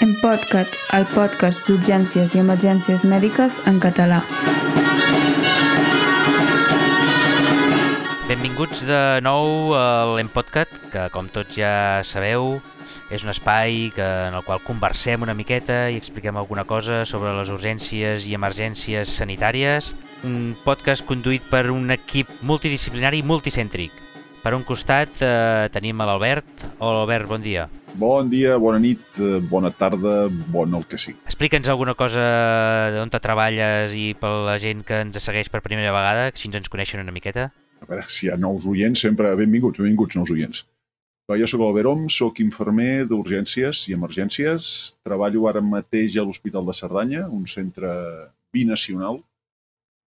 En Podcat, el podcast d'urgències i emergències mèdiques en català. Benvinguts de nou a l'Empodcat, que com tots ja sabeu és un espai que, en el qual conversem una miqueta i expliquem alguna cosa sobre les urgències i emergències sanitàries. Un podcast conduït per un equip multidisciplinari i multicèntric. Per un costat eh, tenim l'Albert. Hola Albert, bon dia. Bon dia, bona nit, eh, bona tarda, bon el que sigui. Explica'ns alguna cosa d'on te treballes i per la gent que ens segueix per primera vegada, que així ens coneixen una miqueta. A veure, si hi ha nous oients, sempre benvinguts, benvinguts nous oients. Jo sóc l'Albert Om, sóc infermer d'urgències i emergències. Treballo ara mateix a l'Hospital de Cerdanya, un centre binacional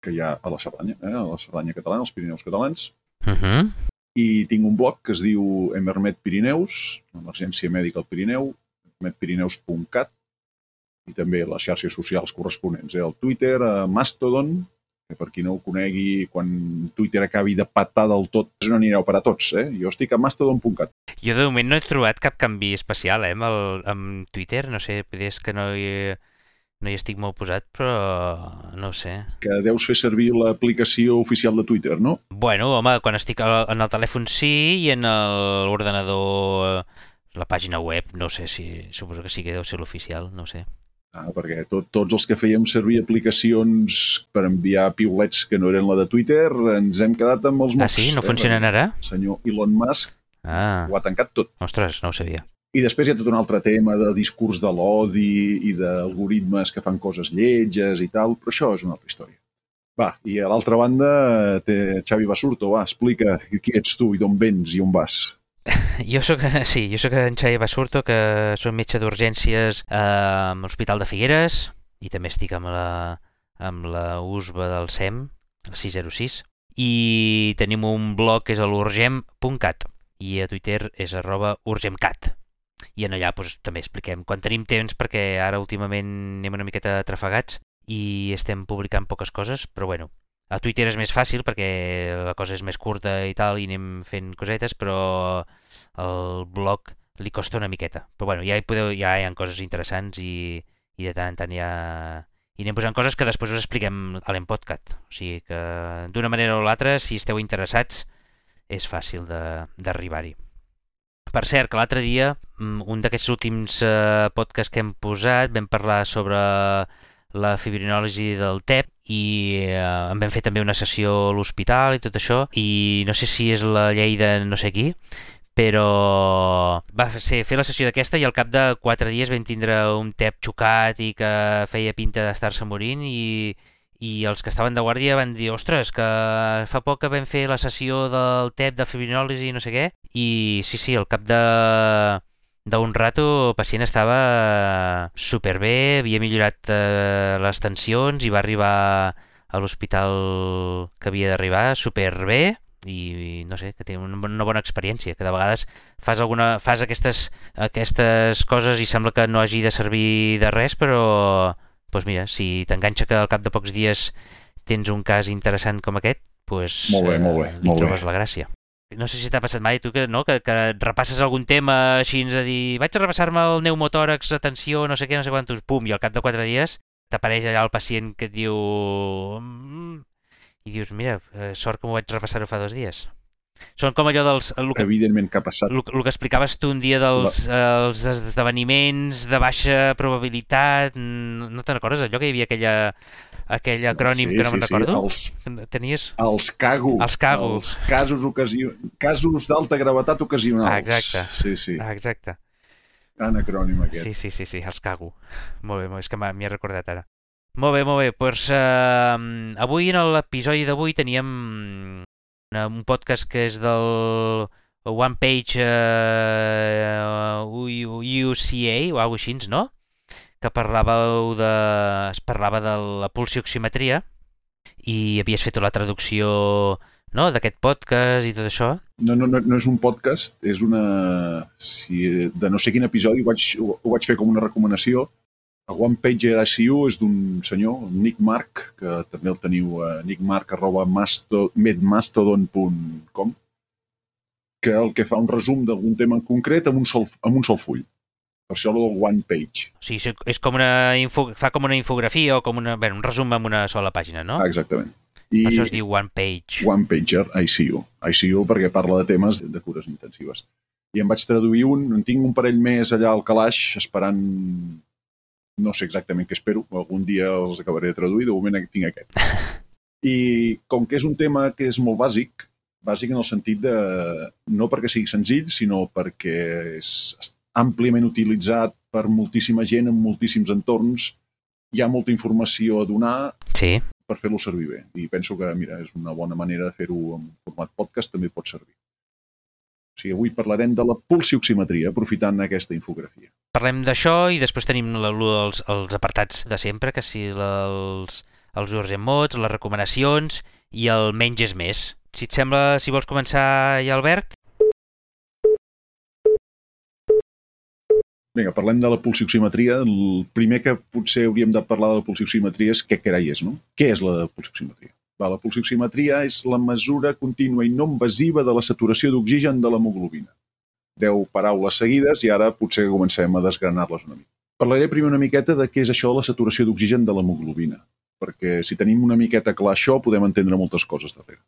que hi ha a la Cerdanya, eh, a la Cerdanya catalana, als Pirineus catalans. Uh -huh. I tinc un blog que es diu Emermet Pirineus, emergència mèdica al Pirineu, emermetpirineus.cat, i també les xarxes socials corresponents, eh, el Twitter, a Mastodon, que per qui no ho conegui, quan Twitter acabi de patar del tot, no anireu per a tots, eh? Jo estic a mastodon.cat. Jo de moment no he trobat cap canvi especial eh, amb, el, amb Twitter, no sé, és que no hi, no hi estic molt posat, però no ho sé. que deus fer servir l'aplicació oficial de Twitter, no? Bueno, home, quan estic en el telèfon sí i en el- l'ordenador eh, la pàgina web, no sé si... Suposo que sí que deu ser l'oficial, no sé. Ah, perquè tot, tots els que fèiem servir aplicacions per enviar piulets que no eren la de Twitter, ens hem quedat amb els Ah, mocs. sí? No eh? funcionen ara? Senyor Elon Musk Ah, ho ha tancat tot. ostres, no ho sabia. I després hi ha tot un altre tema de discurs de l'odi i d'algoritmes que fan coses lletges i tal, però això és una altra història. Va, i a l'altra banda té Xavi Basurto, va, explica qui ets tu i d'on vens i on vas. Jo sóc, sí, jo sóc en Xavi Basurto, que soc metge d'urgències eh, a l'Hospital de Figueres i també estic amb la, amb la USBA del SEM, el 606, i tenim un blog que és l'urgem.cat i a Twitter és arroba urgemcat. I en allà doncs, també expliquem quan tenim temps, perquè ara últimament anem una miqueta trafegats i estem publicant poques coses, però bueno, a Twitter és més fàcil perquè la cosa és més curta i tal i anem fent cosetes, però el blog li costa una miqueta. Però bueno, ja hi, podeu, ja hi ha coses interessants i, i de tant en tant ja... I anem posant coses que després us expliquem a l'Empodcat. O sigui que d'una manera o l'altra, si esteu interessats, és fàcil d'arribar-hi. Per cert, que l'altre dia, mm, un d'aquests últims eh, podcasts que hem posat, vam parlar sobre la fibrinòlisi del TEP i eh, en vam fer també una sessió a l'hospital i tot això i no sé si és la llei de no sé qui però va ser fer la sessió d'aquesta i al cap de 4 dies vam tindre un TEP xocat i que feia pinta d'estar-se morint i, i els que estaven de guàrdia van dir ostres, que fa poc que vam fer la sessió del TEP de fibrinòlisi i no sé què. I sí, sí, al cap de d'un rato el pacient estava superbé, havia millorat eh, les tensions i va arribar a l'hospital que havia d'arribar superbé. I no sé, que té una, una bona experiència, que de vegades fas, alguna, fas aquestes, aquestes coses i sembla que no hagi de servir de res, però doncs mira, si t'enganxa que al cap de pocs dies tens un cas interessant com aquest, doncs Molt bé, molt bé, li molt bé. trobes la gràcia. No sé si t'ha passat mai, tu, que, no? que, que repasses algun tema així, a dir, vaig a repassar-me el pneumotòrax, atenció, no sé què, no sé quantos, pum, i al cap de quatre dies t'apareix allà el pacient que et diu... "Mm", I dius, mira, eh, sort que m'ho vaig repassar fa dos dies. Són com allò dels... El que, Evidentment que ha passat. el, el que explicaves tu un dia dels eh, els esdeveniments de baixa probabilitat, no te'n recordes? Allò que hi havia aquella, aquell acrònim sí, que no sí, me'n recordo? Sí, els, Tenies... els cago. Els cago. Els casos, ocasio... casos d'alta gravetat ocasionals. Ah, exacte. Sí, sí. Ah, exacte. Gran acrònim aquest. Sí, sí, sí, sí, els cago. Molt bé, molt bé, és que m'hi he recordat ara. Molt bé, molt bé. Doncs eh, avui, en l'episodi d'avui, teníem un podcast que és del One Page eh, UCA o alguna així, no? Que parlàveu de... es parlava de la pulsioximetria i havies fet la traducció no? d'aquest podcast i tot això. No, no, no, no és un podcast, és una... Si, de no sé quin episodi ho vaig, ho, ho vaig fer com una recomanació. El One Page ICU és d'un senyor, Nick Mark, que també el teniu a nickmark arroba masto, medmastodon.com que el que fa un resum d'algun tema en concret amb un sol, amb un sol full. Per això el one page. O sigui, és- com una info, fa com una infografia o com una, bé, un resum en una sola pàgina, no? Ah, exactament. I... I Això es diu One Page. One Pager, ICU. ICU perquè parla de temes de cures intensives. I em vaig traduir un, en tinc un parell més allà al calaix, esperant, no sé exactament què espero, algun dia els acabaré de traduir, de moment tinc aquest. I com que és un tema que és molt bàsic, bàsic en el sentit de, no perquè sigui senzill, sinó perquè és àmpliament utilitzat per moltíssima gent en moltíssims entorns, hi ha molta informació a donar, Sí. per fer-lo servir bé. I penso que, mira, és una bona manera de fer-ho en format podcast, també pot servir. Sigui, avui parlarem de la pulsioximetria, aprofitant aquesta infografia. Parlem d'això i després tenim dels, els apartats de sempre, que si els, els urgent mots, les recomanacions i el menys és més. Si et sembla, si vols començar ja, Albert? Vinga, parlem de la pulsioximetria. El primer que potser hauríem de parlar de la pulsioximetria és què carai és, no? Què és la pulsioximetria? Va, la pulsioximetria és la mesura contínua i no invasiva de la saturació d'oxigen de l'hemoglobina. Deu paraules seguides i ara potser comencem a desgranar-les una mica. Parlaré primer una miqueta de què és això de la saturació d'oxigen de l'hemoglobina, perquè si tenim una miqueta clar això podem entendre moltes coses darrere.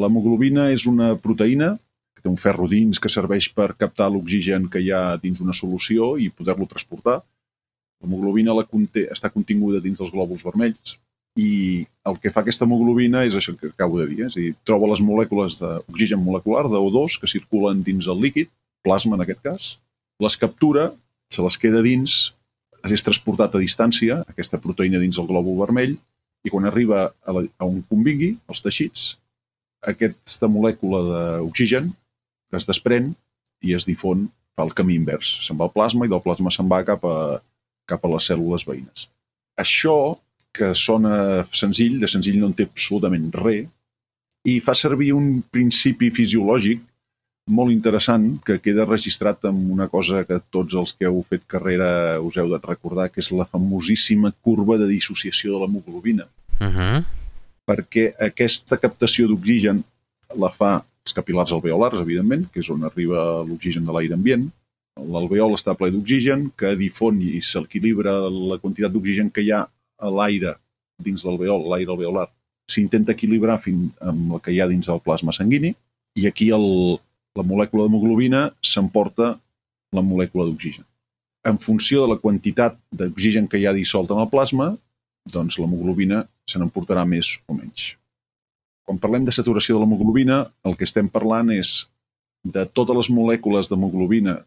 L'hemoglobina és una proteïna que té un ferro dins que serveix per captar l'oxigen que hi ha dins una solució i poder-lo transportar. L'hemoglobina la conté, està continguda dins dels glòbuls vermells i el que fa aquesta hemoglobina és això que acabo de dir, eh? és a dir, troba les molècules d'oxigen molecular, d'O2, que circulen dins el líquid, plasma en aquest cas, les captura, se les queda dins, és transportat a distància, aquesta proteïna dins el glòbul vermell, i quan arriba a, la, a on convingui, als teixits, aquesta molècula d'oxigen que es desprèn i es difon, fa el camí invers. Se'n va al plasma i del plasma se'n va cap a, cap a les cèl·lules veïnes. Això, que sona senzill, de senzill no en té absolutament res, i fa servir un principi fisiològic molt interessant que queda registrat amb una cosa que tots els que heu fet carrera us heu de recordar, que és la famosíssima curva de dissociació de l'hemoglobina Uh -huh. perquè aquesta captació d'oxigen la fa els capilars alveolars, evidentment, que és on arriba l'oxigen de l'aire ambient. L'alveol està ple d'oxigen, que difon i s'equilibra la quantitat d'oxigen que hi ha a l'aire dins l'alveol, l'aire alveolar, s'intenta equilibrar fins amb el que hi ha dins el plasma sanguini, i aquí el, la molècula d'hemoglobina s'emporta la molècula d'oxigen. En funció de la quantitat d'oxigen que hi ha dissolt en el plasma, doncs l'hemoglobina se n'emportarà més o menys. Quan parlem de saturació de l'hemoglobina, el que estem parlant és de totes les molècules d'hemoglobina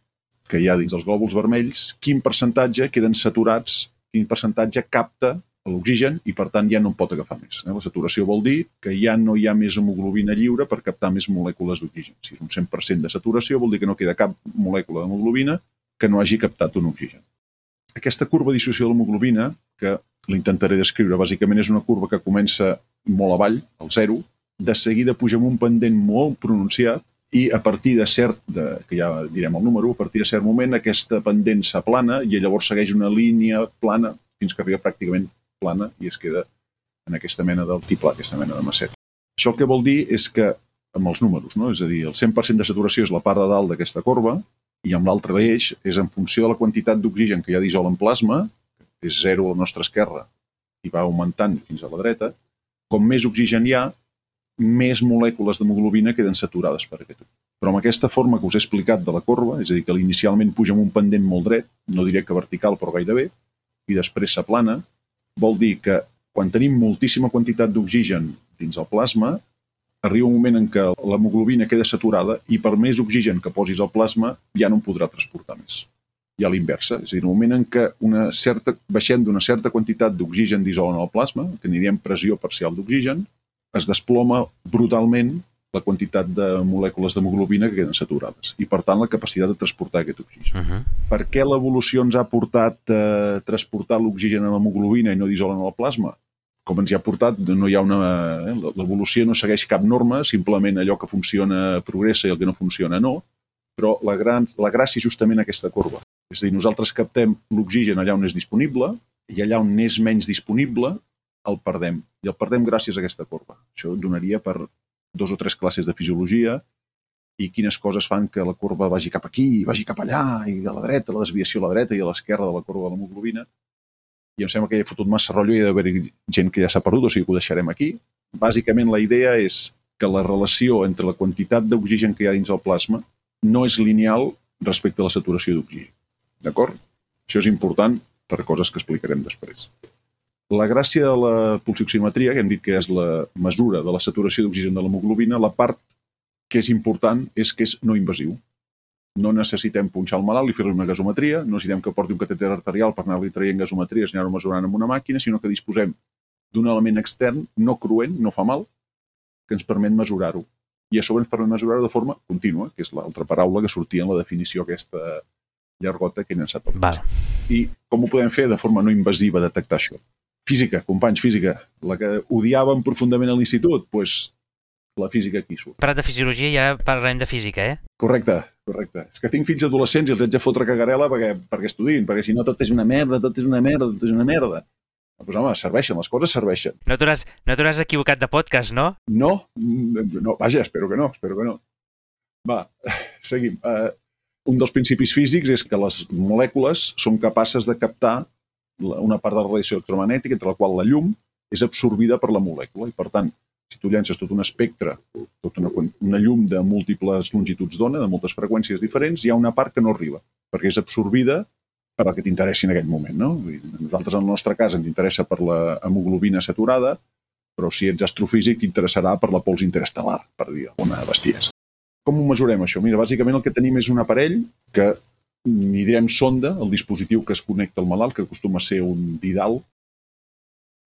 que hi ha dins els glòbuls vermells, quin percentatge queden saturats, quin percentatge capta l'oxigen i, per tant, ja no en pot agafar més. Eh? La saturació vol dir que ja no hi ha més hemoglobina lliure per captar més molècules d'oxigen. Si és un 100% de saturació, vol dir que no queda cap molècula d'hemoglobina que no hagi captat un oxigen. Aquesta curva dissociació de l'hemoglobina, que l'intentaré descriure, bàsicament és una curva que comença molt avall, al zero, de seguida puja amb un pendent molt pronunciat i a partir de cert, de, que ja direm el número, a partir de cert moment aquesta pendent s'aplana i llavors segueix una línia plana fins que arriba pràcticament plana i es queda en aquesta mena d'altiplà, aquesta mena de macet. Això el que vol dir és que, amb els números, no? és a dir, el 100% de saturació és la part de dalt d'aquesta corba i amb l'altre eix és en funció de la quantitat d'oxigen que hi ha dissol en plasma, que és zero a la nostra esquerra i va augmentant fins a la dreta, com més oxigen hi ha, més molècules d'hemoglobina queden saturades per aquest oxigen. Però amb aquesta forma que us he explicat de la corba, és a dir, que inicialment puja amb un pendent molt dret, no diré que vertical, però gairebé, i després s'aplana, vol dir que quan tenim moltíssima quantitat d'oxigen dins el plasma, arriba un moment en què l'hemoglobina queda saturada i per més oxigen que posis al plasma ja no en podrà transportar més. I a l'inversa, és a dir, en el moment en què una certa, baixem d'una certa quantitat d'oxigen dissolen al plasma, que n'hi diem pressió parcial d'oxigen, es desploma brutalment la quantitat de molècules d'hemoglobina que queden saturades i, per tant, la capacitat de transportar aquest oxigen. Uh -huh. Per què l'evolució ens ha portat a transportar l'oxigen a l'hemoglobina i no dissolen al plasma? Com ens hi ha portat, no hi ha una... eh, L'evolució no segueix cap norma, simplement allò que funciona progressa i el que no funciona no, però la, gran, la gràcia és justament aquesta corba. És a dir, nosaltres captem l'oxigen allà on és disponible i allà on és menys disponible el perdem. I el perdem gràcies a aquesta corba. Això donaria per dos o tres classes de fisiologia i quines coses fan que la corba vagi cap aquí, vagi cap allà, i a la dreta, la desviació a la dreta i a l'esquerra de la corba de l'hemoglobina. I em sembla que hi ha fotut massa rotllo i hi ha d'haver gent que ja s'ha perdut, o sigui que ho deixarem aquí. Bàsicament la idea és que la relació entre la quantitat d'oxigen que hi ha dins el plasma no és lineal respecte a la saturació d'oxigen. D'acord? Això és important per coses que explicarem després. La gràcia de la pulsioximetria, que hem dit que és la mesura de la saturació d'oxigen de l'hemoglobina, la part que és important és que és no invasiu. No necessitem punxar el malalt i fer-li una gasometria, no necessitem que porti un catèter arterial per anar-li traient gasometries i anar-ho mesurant amb una màquina, sinó que disposem d'un element extern no cruent, no fa mal, que ens permet mesurar-ho. I a sobre ens permet mesurar-ho de forma contínua, que és l'altra paraula que sortia en la definició aquesta llargota que he llançat. Val. I com ho podem fer de forma no invasiva detectar això? Física, companys, física. La que odiàvem profundament a l'institut, doncs la física aquí surt. Parat de fisiologia i ara parlarem de física, eh? Correcte, correcte. És que tinc fills adolescents i els haig de fotre cagarela perquè, perquè estudin, perquè si no tot és una merda, tot és una merda, tot és una merda. Doncs home, serveixen, les coses serveixen. No t'hauràs no equivocat de podcast, no? No, no, vaja, espero que no, espero que no. Va, seguim. Uh, un dels principis físics és que les molècules són capaces de captar una part de la radiació electromagnètica entre la qual la llum és absorbida per la molècula i, per tant, si tu llences tot un espectre, tota una, una llum de múltiples longituds d'ona, de moltes freqüències diferents, hi ha una part que no arriba, perquè és absorbida per la que t'interessi en aquell moment. No? Nosaltres, en el nostre cas, ens interessa per la hemoglobina saturada, però si ets astrofísic, t'interessarà per la pols interestel·lar, per dir alguna bestiesa. Com ho mesurem, això? Mira, bàsicament el que tenim és un aparell que n'hi direm sonda, el dispositiu que es connecta al malalt, que acostuma a ser un didal.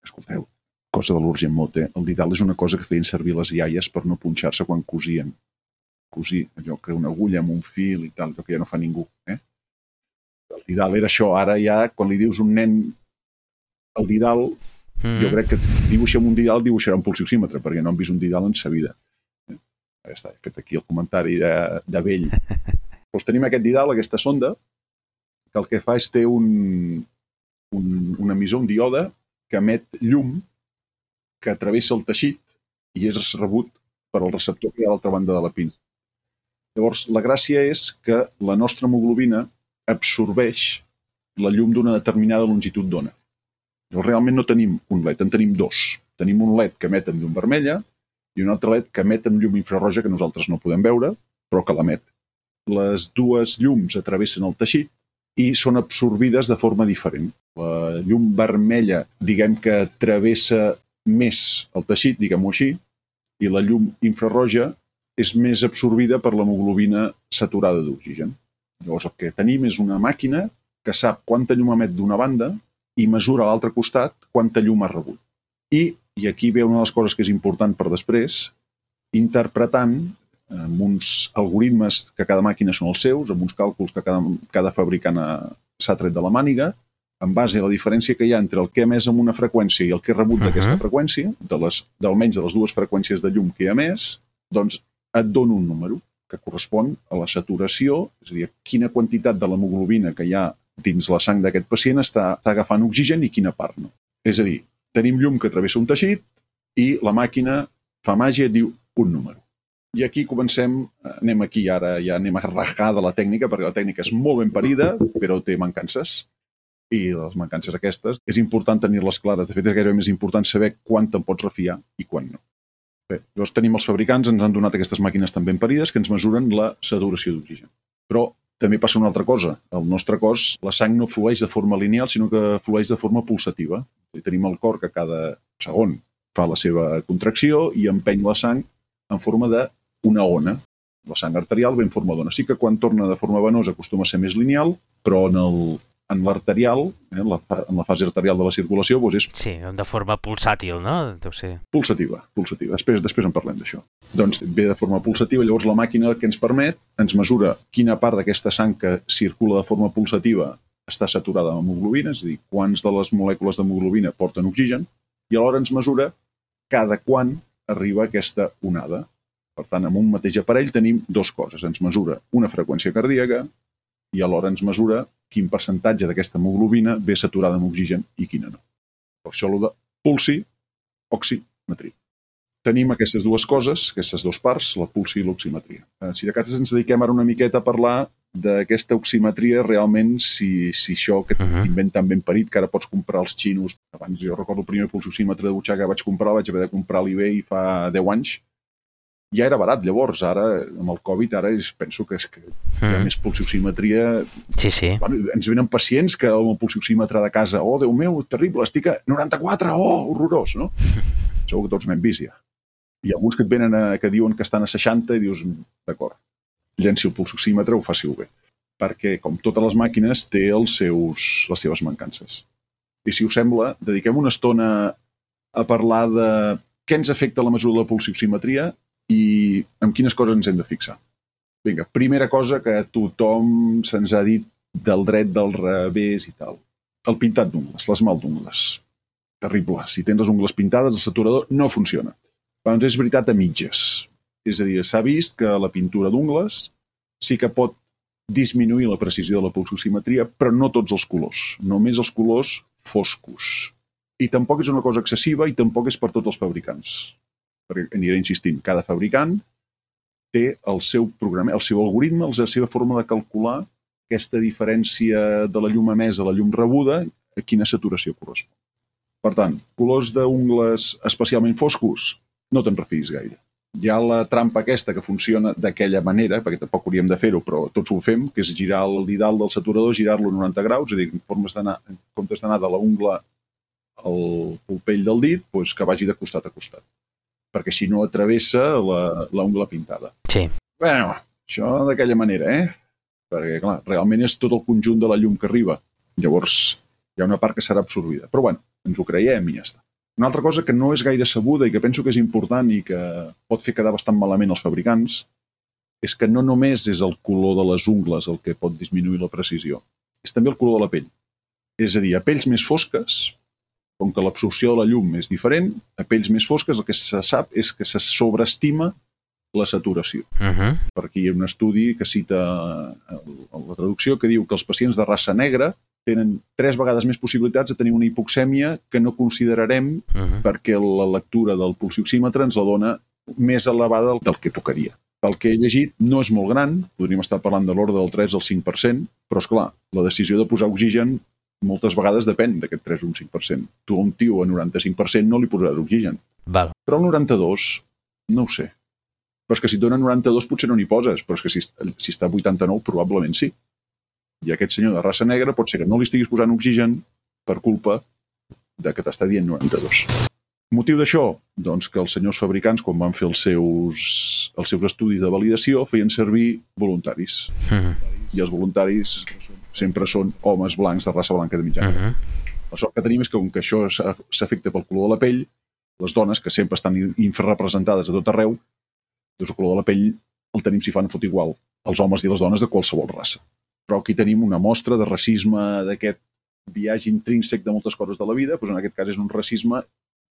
Escolteu, cosa de l'urgent mot, eh? El didal és una cosa que feien servir les iaies per no punxar-se quan cosien. Cosir, allò que una agulla amb un fil i tal, allò que ja no fa ningú, eh? El didal era això. Ara ja, quan li dius un nen el didal, mm. jo crec que dibuixa un didal, dibuixarà un pulsioxímetre, perquè no han vist un didal en sa vida. Ja està, he fet aquí el comentari de, de vell. doncs tenim aquest didal, aquesta sonda, que el que fa és té un, un, un emissor, un diode, que emet llum que travessa el teixit i és rebut per al receptor que hi ha a l'altra banda de la pinça. Llavors, la gràcia és que la nostra hemoglobina absorbeix la llum d'una determinada longitud d'ona. Llavors, realment no tenim un LED, en tenim dos. Tenim un LED que emet amb llum vermella i un altre LED que emet amb llum infrarroja que nosaltres no podem veure, però que l'emet. Les dues llums atravessen el teixit i són absorbides de forma diferent. La llum vermella, diguem que travessa més el teixit, diguem-ho així, i la llum infrarroja és més absorbida per l'hemoglobina saturada d'oxigen. Llavors el que tenim és una màquina que sap quanta llum emet d'una banda i mesura a l'altre costat quanta llum ha rebut. I i aquí ve una de les coses que és important per després, interpretant amb uns algoritmes que cada màquina són els seus, amb uns càlculs que cada, cada fabricant s'ha tret de la màniga, en base a la diferència que hi ha entre el que ha emès amb una freqüència i el que he rebut uh -huh. d'aquesta freqüència, de les, d'almenys de les dues freqüències de llum que he emès, doncs et dono un número que correspon a la saturació, és a dir, quina quantitat de l'hemoglobina que hi ha dins la sang d'aquest pacient està, està agafant oxigen i quina part no. És a dir, tenim llum que travessa un teixit i la màquina fa màgia i diu un número. I aquí comencem, anem aquí ara, ja anem a rajar de la tècnica, perquè la tècnica és molt ben parida, però té mancances. I les mancances aquestes és important tenir-les clares. De fet, és gairebé més important saber quan te'n pots refiar i quan no. Bé, llavors tenim els fabricants, ens han donat aquestes màquines tan ben parides que ens mesuren la saturació d'oxigen. Però també passa una altra cosa. El nostre cos, la sang no flueix de forma lineal, sinó que flueix de forma pulsativa. Tenim el cor que cada segon fa la seva contracció i empeny la sang en forma d'una ona. La sang arterial ve en forma d'ona. Sí que quan torna de forma venosa acostuma a ser més lineal, però en el en l'arterial, eh, en, la, en la fase arterial de la circulació, doncs és... Sí, de forma pulsàtil, no? Deu ser... Pulsativa, pulsativa. Després, després en parlem d'això. Doncs ve de forma pulsativa, llavors la màquina que ens permet ens mesura quina part d'aquesta sang que circula de forma pulsativa està saturada amb hemoglobina, és a dir, quants de les molècules d'hemoglobina porten oxigen, i alhora ens mesura cada quan arriba aquesta onada. Per tant, amb un mateix aparell tenim dues coses. Ens mesura una freqüència cardíaca i alhora ens mesura quin percentatge d'aquesta hemoglobina ve saturada amb oxigen i quina no. Per això, el de pulsi oximetria. tenim aquestes dues coses, aquestes dues parts, la pulsi i l'oximetria. Eh, si de cas ens dediquem ara una miqueta a parlar d'aquesta oximetria, realment, si, si això que Mhm. t'invent tan ben parit, que ara pots comprar als xinos, abans jo recordo el primer pulsioxímetre de butxaca que vaig comprar, vaig haver de comprar a l'eBay fa 10 anys, ja era barat, llavors, ara, amb el Covid, ara és, penso que, és que hi ha Mm. més pulsioximetria Sí, sí. Bueno, ens venen pacients que amb el pulsioxímetre de casa, oh, Déu meu, terrible, estic a 94, oh, horrorós, no? Segur que tots n'hem vist ja. Hi ha alguns que et venen a, que diuen que estan a 60 i dius, d'acord, llenci el pulsioxímetre, ho faci bé. Perquè, com totes les màquines, té els seus, les seves mancances. I si us sembla, dediquem una estona a parlar de què ens afecta la mesura de la pulsioximetria i en quines coses ens hem de fixar. Vinga, primera cosa que tothom se'ns ha dit del dret, del revés i tal. El pintat d'ungles, l'esmalt d'ungles. Terrible. Si tens les ungles pintades, el saturador no funciona. Doncs és veritat a mitges. És a dir, s'ha vist que la pintura d'ungles sí que pot disminuir la precisió de la pulsoximetria, però no tots els colors. Només els colors foscos. I tampoc és una cosa excessiva i tampoc és per tots els fabricants. Perquè aniré insistint, cada fabricant té el seu programa, el seu algoritme, la seva forma de calcular aquesta diferència de la llum emesa a la llum rebuda, a quina saturació correspon. Per tant, colors d'ungles especialment foscos, no te'n refis gaire. Hi ha la trampa aquesta que funciona d'aquella manera, perquè tampoc hauríem de fer-ho, però tots ho fem, que és girar el didal del saturador, girar-lo 90 graus, és a dir, en, formes en comptes d'anar de la ungla al pulpell del dit, doncs que vagi de costat a costat. Perquè si no atravessa la, la ungla pintada. Sí. Bueno, això d'aquella manera, eh? Perquè, clar, realment és tot el conjunt de la llum que arriba. Llavors, hi ha una part que serà absorbida. Però, bueno, ens ho creiem i ja està. Una altra cosa que no és gaire sabuda i que penso que és important i que pot fer quedar bastant malament els fabricants és que no només és el color de les ungles el que pot disminuir la precisió, és també el color de la pell. És a dir, a pells més fosques, com que l'absorció de la llum és diferent, a pells més fosques el que se sap és que se sobreestima la saturació Uh -huh. per aquí hi ha un estudi que cita el- la traducció que diu que els pacients de raça negra tenen tres vegades més possibilitats de tenir una hipoxèmia que no considerarem Uh -huh. perquè la lectura del pulsioxímetre ens la dona més elevada del- del que tocaria. Pel que he llegit, no és molt gran, podríem estar parlant de l'ordre del 3 al 5%, però és clar, la decisió de posar oxigen moltes vegades depèn d'aquest 3 o un 5%. Tu a un tio a 95% no li posaràs oxigen, Val. però el 92, no ho sé. Però és que si et donen 92 potser no n'hi poses, però és que si, si està a 89 probablement sí. I aquest senyor de raça negra pot ser que no li estiguis posant oxigen per culpa de que t'està dient 92. Motiu d'això? Doncs que els senyors fabricants, quan van fer els seus, els seus estudis de validació, feien servir voluntaris. Uh -huh. I els voluntaris sempre són homes blancs de raça blanca de Uh mitjana. -huh. La sort que tenim és que, com que això s'afecta pel color de la pell, les dones, que sempre estan infrarrepresentades a tot arreu, doncs el color de la pell el tenim si fan fot igual els homes i les dones de qualsevol raça. Però aquí tenim una mostra de racisme d'aquest viatge intrínsec de moltes coses de la vida, doncs en aquest cas és un racisme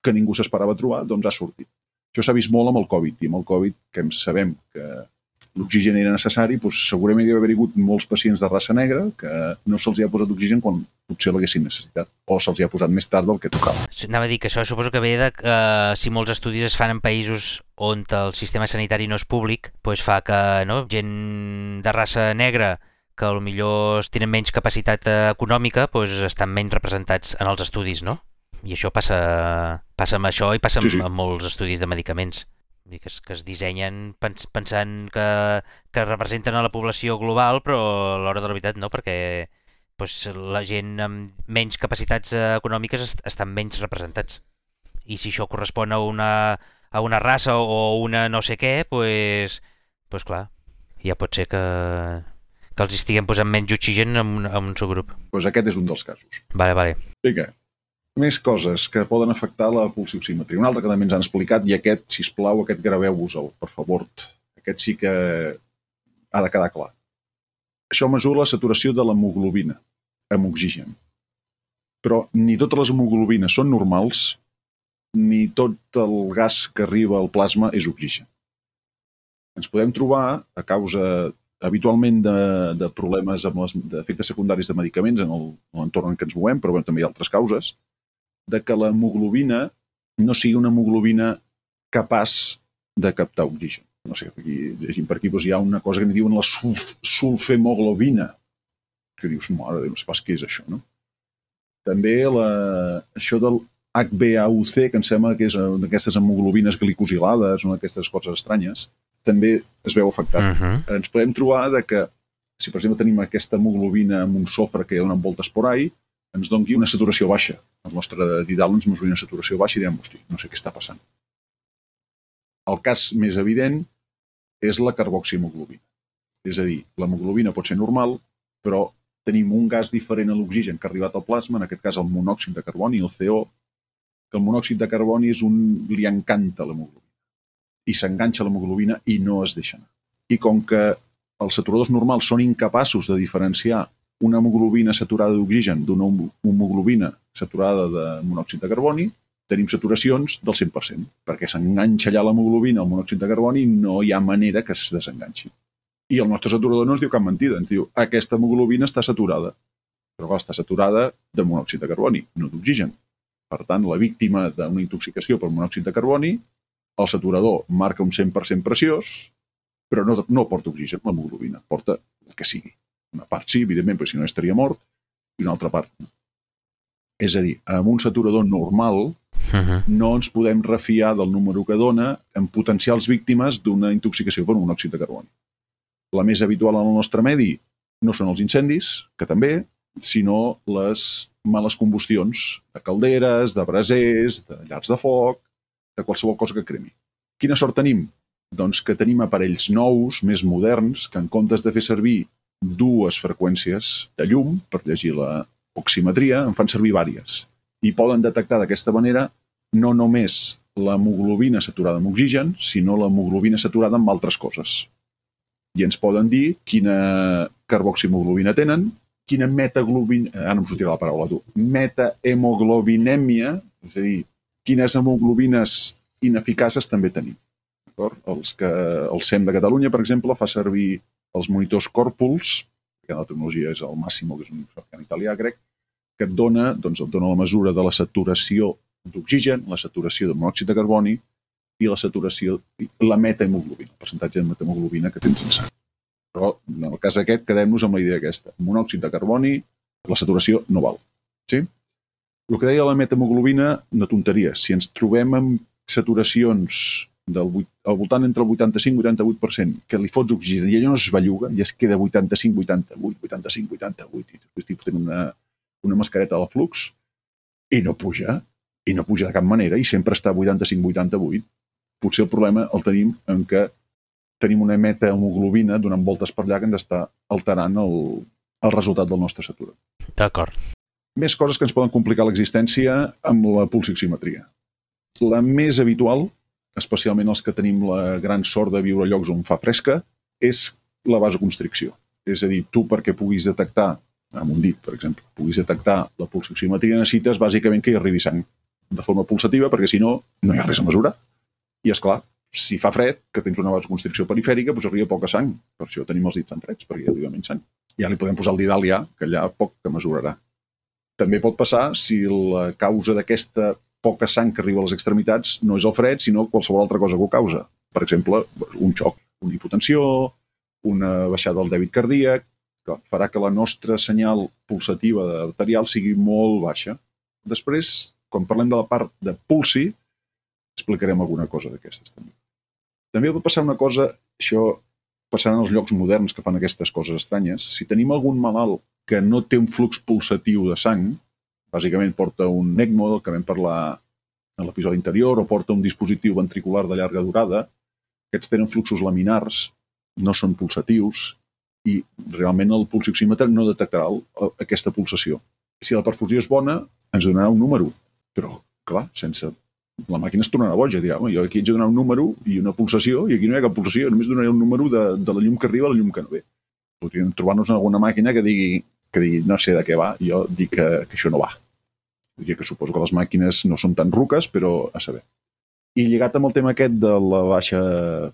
que ningú s'esperava trobar, doncs ha sortit. Això s'ha vist molt amb el Covid, i amb el Covid, que em sabem que l'oxigen era necessari, doncs segurament hi ha haver hagut molts pacients de raça negra que no se'ls ha posat oxigen quan potser l'haguessin necessitat, o se'ls ha posat més tard del que tocava. Anava a dir que això suposo que ve de que eh, si molts estudis es fan en països on el sistema sanitari no és públic, doncs fa que no, gent de raça negra que millor tenen menys capacitat eh, econòmica doncs estan menys representats en els estudis, no? I això passa, passa amb això i passa amb, Sí, sí. amb molts estudis de medicaments. Que es, que es dissenyen pens, pensant que, que representen a la població global, però a l'hora de la veritat no, perquè doncs, la gent amb menys capacitats eh, econòmiques est estan menys representats. I si això correspon a una, a una raça o una no sé què, doncs, pues clar, ja pot ser que, que els estiguem posant menys oxigen en un, en un subgrup. Doncs aquest és un dels casos. Vale, vale. Vinga, més coses que poden afectar la pulsioximetria. Un altre que també ens han explicat, i aquest, si plau, aquest graveu-vos-el, per favor. Aquest sí que ha de quedar clar. Això mesura la saturació de l'hemoglobina amb oxigen. Però ni totes les hemoglobines són normals, ni tot el gas que arriba al plasma és oxigen. Ens podem trobar, a causa habitualment de, de problemes amb les d'efectes secundaris de medicaments en l'entorn en què ens movem, però bueno, també hi ha altres causes, de que l'hemoglobina no sigui una hemoglobina capaç de captar oxigen. No sé, aquí, per aquí, doncs hi ha una cosa que en diuen la sulf sulfemoglobina, que dius, mare, no sé pas què és això, no? També la, això del HbA1c, que em sembla que és una d'aquestes hemoglobines glicosilades, una d'aquestes coses estranyes, també es veu afectat. Uh -huh. Ens podem trobar de que, si per exemple tenim aquesta hemoglobina amb un sofre que donen voltes por ahí, ens doni una saturació baixa. El nostre didal ens mesura una saturació baixa i diem, hosti, no sé què està passant. El cas més evident és la carboxihemoglobina. És a dir, l'hemoglobina pot ser normal, però tenim un gas diferent a l'oxigen que ha arribat al plasma, en aquest cas el monòxid de carboni, el CO, que el monòxid de carboni és un... li encanta l'hemoglobina. I s'enganxa l'hemoglobina i no es deixa anar. I com que els saturadors normals són incapaços de diferenciar una hemoglobina saturada d'oxigen d'una hemoglobina saturada de monòxid de carboni, tenim saturacions del 100%, perquè s'enganxa allà l'hemoglobina al monòxid de carboni i no hi ha manera que es desenganxi. I el nostre saturador no ens diu cap mentida, ens diu aquesta hemoglobina està saturada, però clar, està saturada de monòxid de carboni, no d'oxigen. Per tant, la víctima d'una intoxicació per monòxid de carboni, el saturador marca un 100% preciós, però no, no porta oxigen, l'hemoglobina, porta el que sigui. Una part sí, evidentment, perquè si no estaria mort, i una altra part no. És a dir, amb un saturador normal Uh -huh. no ens podem refiar del número que dona en potencials víctimes d'una intoxicació per monòxid de carboni. La més habitual en el nostre medi no són els incendis, que també, sinó les males combustions de calderes, de brasers, de llars de foc, de qualsevol cosa que cremi. Quina sort tenim? Doncs que tenim aparells nous, més moderns, que en comptes de fer servir dues freqüències de llum per llegir la oximetria, en fan servir vàries. I poden detectar d'aquesta manera no només l'hemoglobina saturada amb oxigen, sinó l'hemoglobina saturada amb altres coses. I ens poden dir quina carboxihemoglobina tenen, quina metaglobina... Ara no em sortirà la paraula, tu. Metahemoglobinèmia, és a dir, quines hemoglobines ineficaces també tenim. Els que, el SEM de Catalunya, per exemple, fa servir els monitors Corpuls, que la tecnologia és el Massimo, que és un fabricant italià, crec, que et dona, doncs, et dona la mesura de la saturació d'oxigen, la saturació de monòxid de carboni i la saturació, la metahemoglobina, el percentatge de metahemoglobina que tens en sang. Però en el cas aquest quedem-nos amb la idea aquesta. Monòxid de carboni, la saturació no val. Sí? El que deia la metahemoglobina, una tonteria. Si ens trobem amb saturacions del, vuit- al voltant entre el 85 i 88%, que li fots oxigen i allò no es belluga i es queda 85, 88, 85, 88, i estic fotent una, una mascareta de flux, i no puja, i no puja de cap manera, i sempre està 85, 88, potser el problema el tenim en que tenim una metahemoglobina donant voltes per allà que ens està alterant el, el resultat del nostre saturador. D'acord. Més coses que ens poden complicar l'existència amb la pulsioximetria. La més habitual, especialment els que tenim la gran sort de viure a llocs on fa fresca, és la vasoconstricció. És a dir, tu perquè puguis detectar, amb un dit, per exemple, puguis detectar la pulsioximetria necessites bàsicament que hi arribi sang de forma pulsativa, perquè si no, no hi ha res a mesurar. I és clar, si fa fred, que tens una vasoconstricció perifèrica, doncs arriba poca sang. Per això tenim els dits tan freds, perquè hi arriba menys sang. Ja li podem posar el didal ja, que allà poc que mesurarà. També pot passar si la causa d'aquesta poca sang que arriba a les extremitats no és el fred, sinó qualsevol altra cosa que ho causa. Per exemple, un xoc, una hipotensió, una baixada del dèbit cardíac, que farà que la nostra senyal pulsativa arterial sigui molt baixa. Després, quan parlem de la part de pulsi, explicarem alguna cosa d'aquestes també. També pot passar una cosa, això passarà en els llocs moderns que fan aquestes coses estranyes. Si tenim algun malalt que no té un flux pulsatiu de sang, bàsicament porta un ECMO, del que vam parlar en l'episodi anterior, o porta un dispositiu ventricular de llarga durada, aquests tenen fluxos laminars, no són pulsatius, i realment el pulsioxímetre no detectarà el, aquesta pulsació. Si la perfusió és bona, ens donarà un número, però, clar, sense... La màquina es tornarà boja, dirà, jo aquí haig de donar un número i una pulsació, i aquí no hi ha cap pulsació, només donaré un número de, de la llum que arriba a la llum que no ve. Podríem trobar-nos alguna màquina que digui, que digui, no sé de què va, jo dic que, que això no va. Diria que suposo que les màquines no són tan ruques, però a saber. I lligat amb el tema aquest de la baixa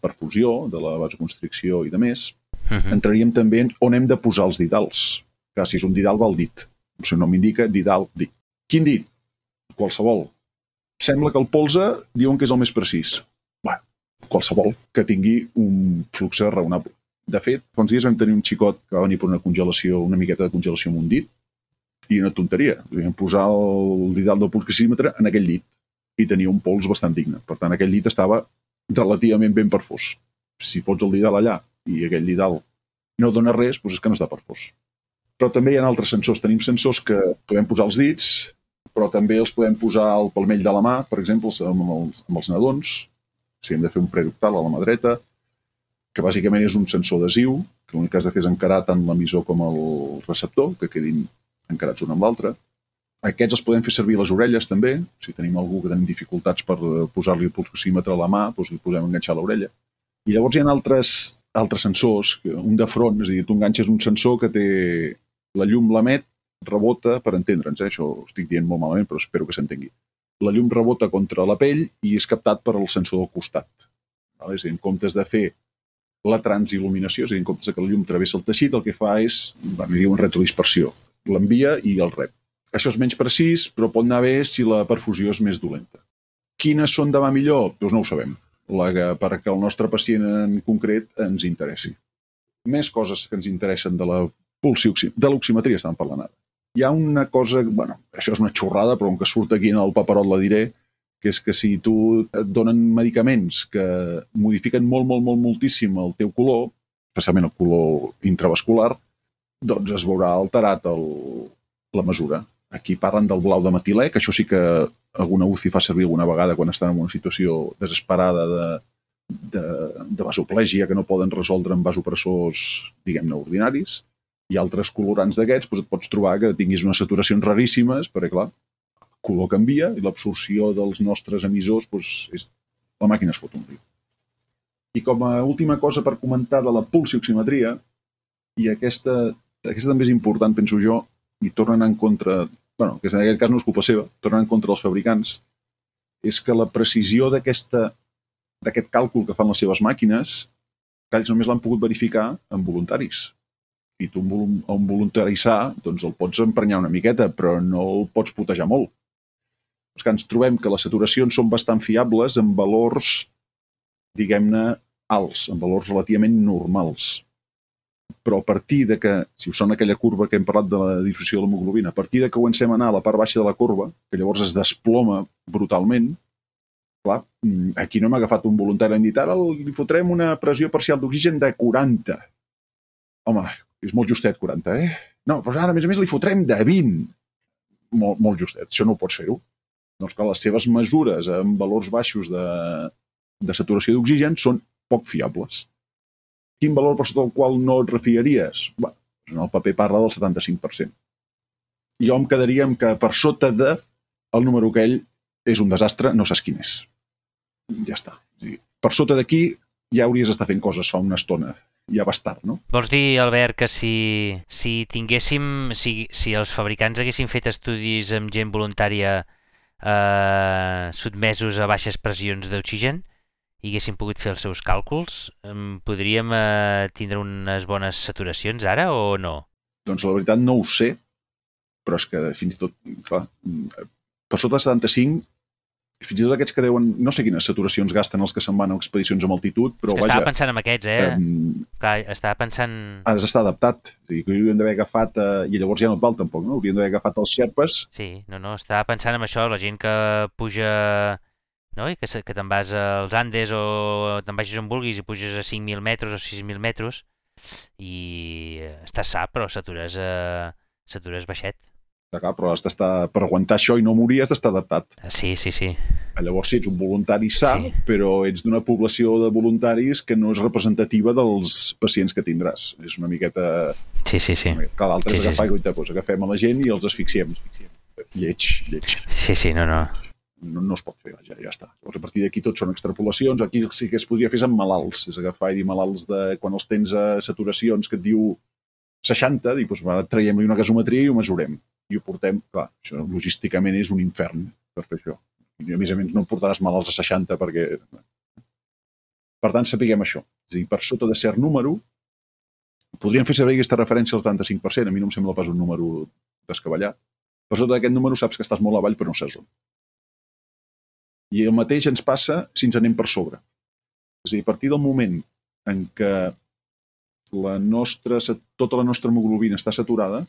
perfusió, de la vasoconstricció i de més, Uh -huh. entraríem també en on hem de posar els didals. Clar, si és un didal, va al dit. El seu nom indica didal, dit. Quin dit? Qualsevol. Sembla que el polze diuen que és el més precís. qualsevol que tingui un flux raonable. De fet, fa uns dies vam tenir un xicot que va venir per una congelació, una miqueta de congelació amb un dit, i una tonteria. Vam posar el didal del pulsquímetre en aquell llit i tenia un pols bastant digne. Per tant, aquell llit estava relativament ben perfós. Si fots el didal allà i aquell didal no dona res, doncs és que no està perfós. Però també hi ha altres sensors. Tenim sensors que podem posar els dits, però també els podem posar al palmell de la mà, per exemple, amb els, amb els nadons, si hem de fer un preductal a la mà dreta, que bàsicament és un sensor adhesiu, que l'únic que has de fer és encarar tant l'emissor com el receptor, que quedin encarats un amb l'altre. Aquests els podem fer servir a les orelles també. Si tenim algú que tenim dificultats per posar-li el pulsocímetre a la mà, doncs li posem enganxar a l'orella. I llavors hi ha altres, altres sensors, un de front, és a dir, tu enganxes un sensor que té la llum l'emet, rebota, per entendre'ns, eh? això ho estic dient molt malament, però espero que s'entengui. La llum rebota contra la pell i és captat per al sensor del costat. Val? És a dir, en comptes de fer la transil·luminació, és a dir, en comptes que la llum travessa el teixit, el que fa és, va, dir, una retrodispersió l'envia i el rep. Això és menys precís, però pot anar bé si la perfusió és més dolenta. Quines són de millor? Doncs no ho sabem, la que, perquè el nostre pacient en concret ens interessi. Més coses que ens interessen de la pulsioxi... de l'oximetria estan parlant ara. Hi ha una cosa, bueno, això és una xorrada, però com que surt aquí en el paperot la diré, que és que si tu et donen medicaments que modifiquen molt, molt, molt, moltíssim el teu color, especialment el color intravascular, doncs es veurà alterat el, la mesura. Aquí parlen del blau de metilè, que això sí que alguna UCI fa servir alguna vegada quan estan en una situació desesperada de, de, de vasoplègia que no poden resoldre amb vasopressors, diguem-ne, ordinaris. I altres colorants d'aquests doncs et pots trobar que tinguis unes saturacions raríssimes, perquè, clar, color canvia i l'absorció dels nostres emissors doncs, és... la màquina es fot un riu. I com a última cosa per comentar de la pulsioximetria, i aquesta aquesta també és important, penso jo, i tornen en contra, bueno, que en aquest cas no és culpa seva, tornen en contra dels fabricants, és que la precisió d'aquest càlcul que fan les seves màquines, que ells només l'han pogut verificar amb voluntaris. I tu un voluntari sa, doncs el pots emprenyar una miqueta, però no el pots putejar molt. Que ens trobem que les saturacions són bastant fiables amb valors, diguem-ne, alts, amb valors relativament normals però a partir de que, si us sona aquella curva que hem parlat de la dissociació de l'hemoglobina, a partir de que comencem a anar a la part baixa de la curva, que llavors es desploma brutalment, clar, mm, aquí no hem agafat un voluntari i dit, ara li fotrem una pressió parcial d'oxigen de 40. Home, és molt justet 40, eh? No, però ara, a més a més, li fotrem de 20. Molt, molt justet, això no ho pots fer-ho. Doncs clar, les seves mesures amb valors baixos de, de saturació d'oxigen són poc fiables quin valor per sota el qual no et refiaries? Bé, en el paper parla del 75%. Jo em quedaria amb que per sota de el número aquell és un desastre, no saps quin és. Ja està. Per sota d'aquí ja hauries d'estar fent coses fa una estona. Ja va estar, no? Vols dir, Albert, que si, si tinguéssim, si, si els fabricants haguessin fet estudis amb gent voluntària eh, sotmesos a baixes pressions d'oxigen, i haguéssim pogut fer els seus càlculs, podríem eh, tindre unes bones saturacions ara o no? Doncs la veritat no ho sé, però és que fins i tot, clar, per sota de 75, fins i tot aquests que deuen, no sé quines saturacions gasten els que se'n van a expedicions amb altitud, però vaja... Estava pensant en aquests, eh? Um, clar, estava pensant... Has d'estar adaptat. O sigui, que haurien d'haver agafat, eh, i llavors ja no et val tampoc, no? Haurien d'haver agafat els xerpes. Sí, no, no, estava pensant en això, la gent que puja no? I que, que te'n vas als Andes o te'n vagis on vulguis i puges a 5.000 metres o 6.000 metres i estàs sa, però satures, eh, satures baixet. Clar, però has d'estar, per aguantar això i no morir has d'estar adaptat. Sí, sí, sí. Llavors, si ets un voluntari sa, sí. però ets d'una població de voluntaris que no és representativa dels pacients que tindràs. És una miqueta... Sí, sí, sí. Clar, l'altre sí, és agafar sí, sí. i doncs, agafem a la gent i els asfixiem. Lleig, lleig. Sí, sí, no, no no, no es pot fer, ja, ja està. Llavors, a partir d'aquí tot són extrapolacions. Aquí sí que es podria fer amb malalts, és agafar i dir malalts de quan els tens a saturacions que et diu 60, dir, doncs, va, traiem-li una gasometria i ho mesurem. I ho portem, clar, això logísticament és un infern per fer això. I a més a més no portaràs malalts a 60 perquè... Per tant, sapiguem això. És a dir, per sota de cert número, podríem fer servir aquesta referència al 75%, a mi no em sembla pas un número descabellat. Per sota d'aquest número saps que estàs molt avall però no saps on. I el mateix ens passa si ens anem per sobre. És a dir, a partir del moment en què la nostra, tota la nostra hemoglobina està saturada,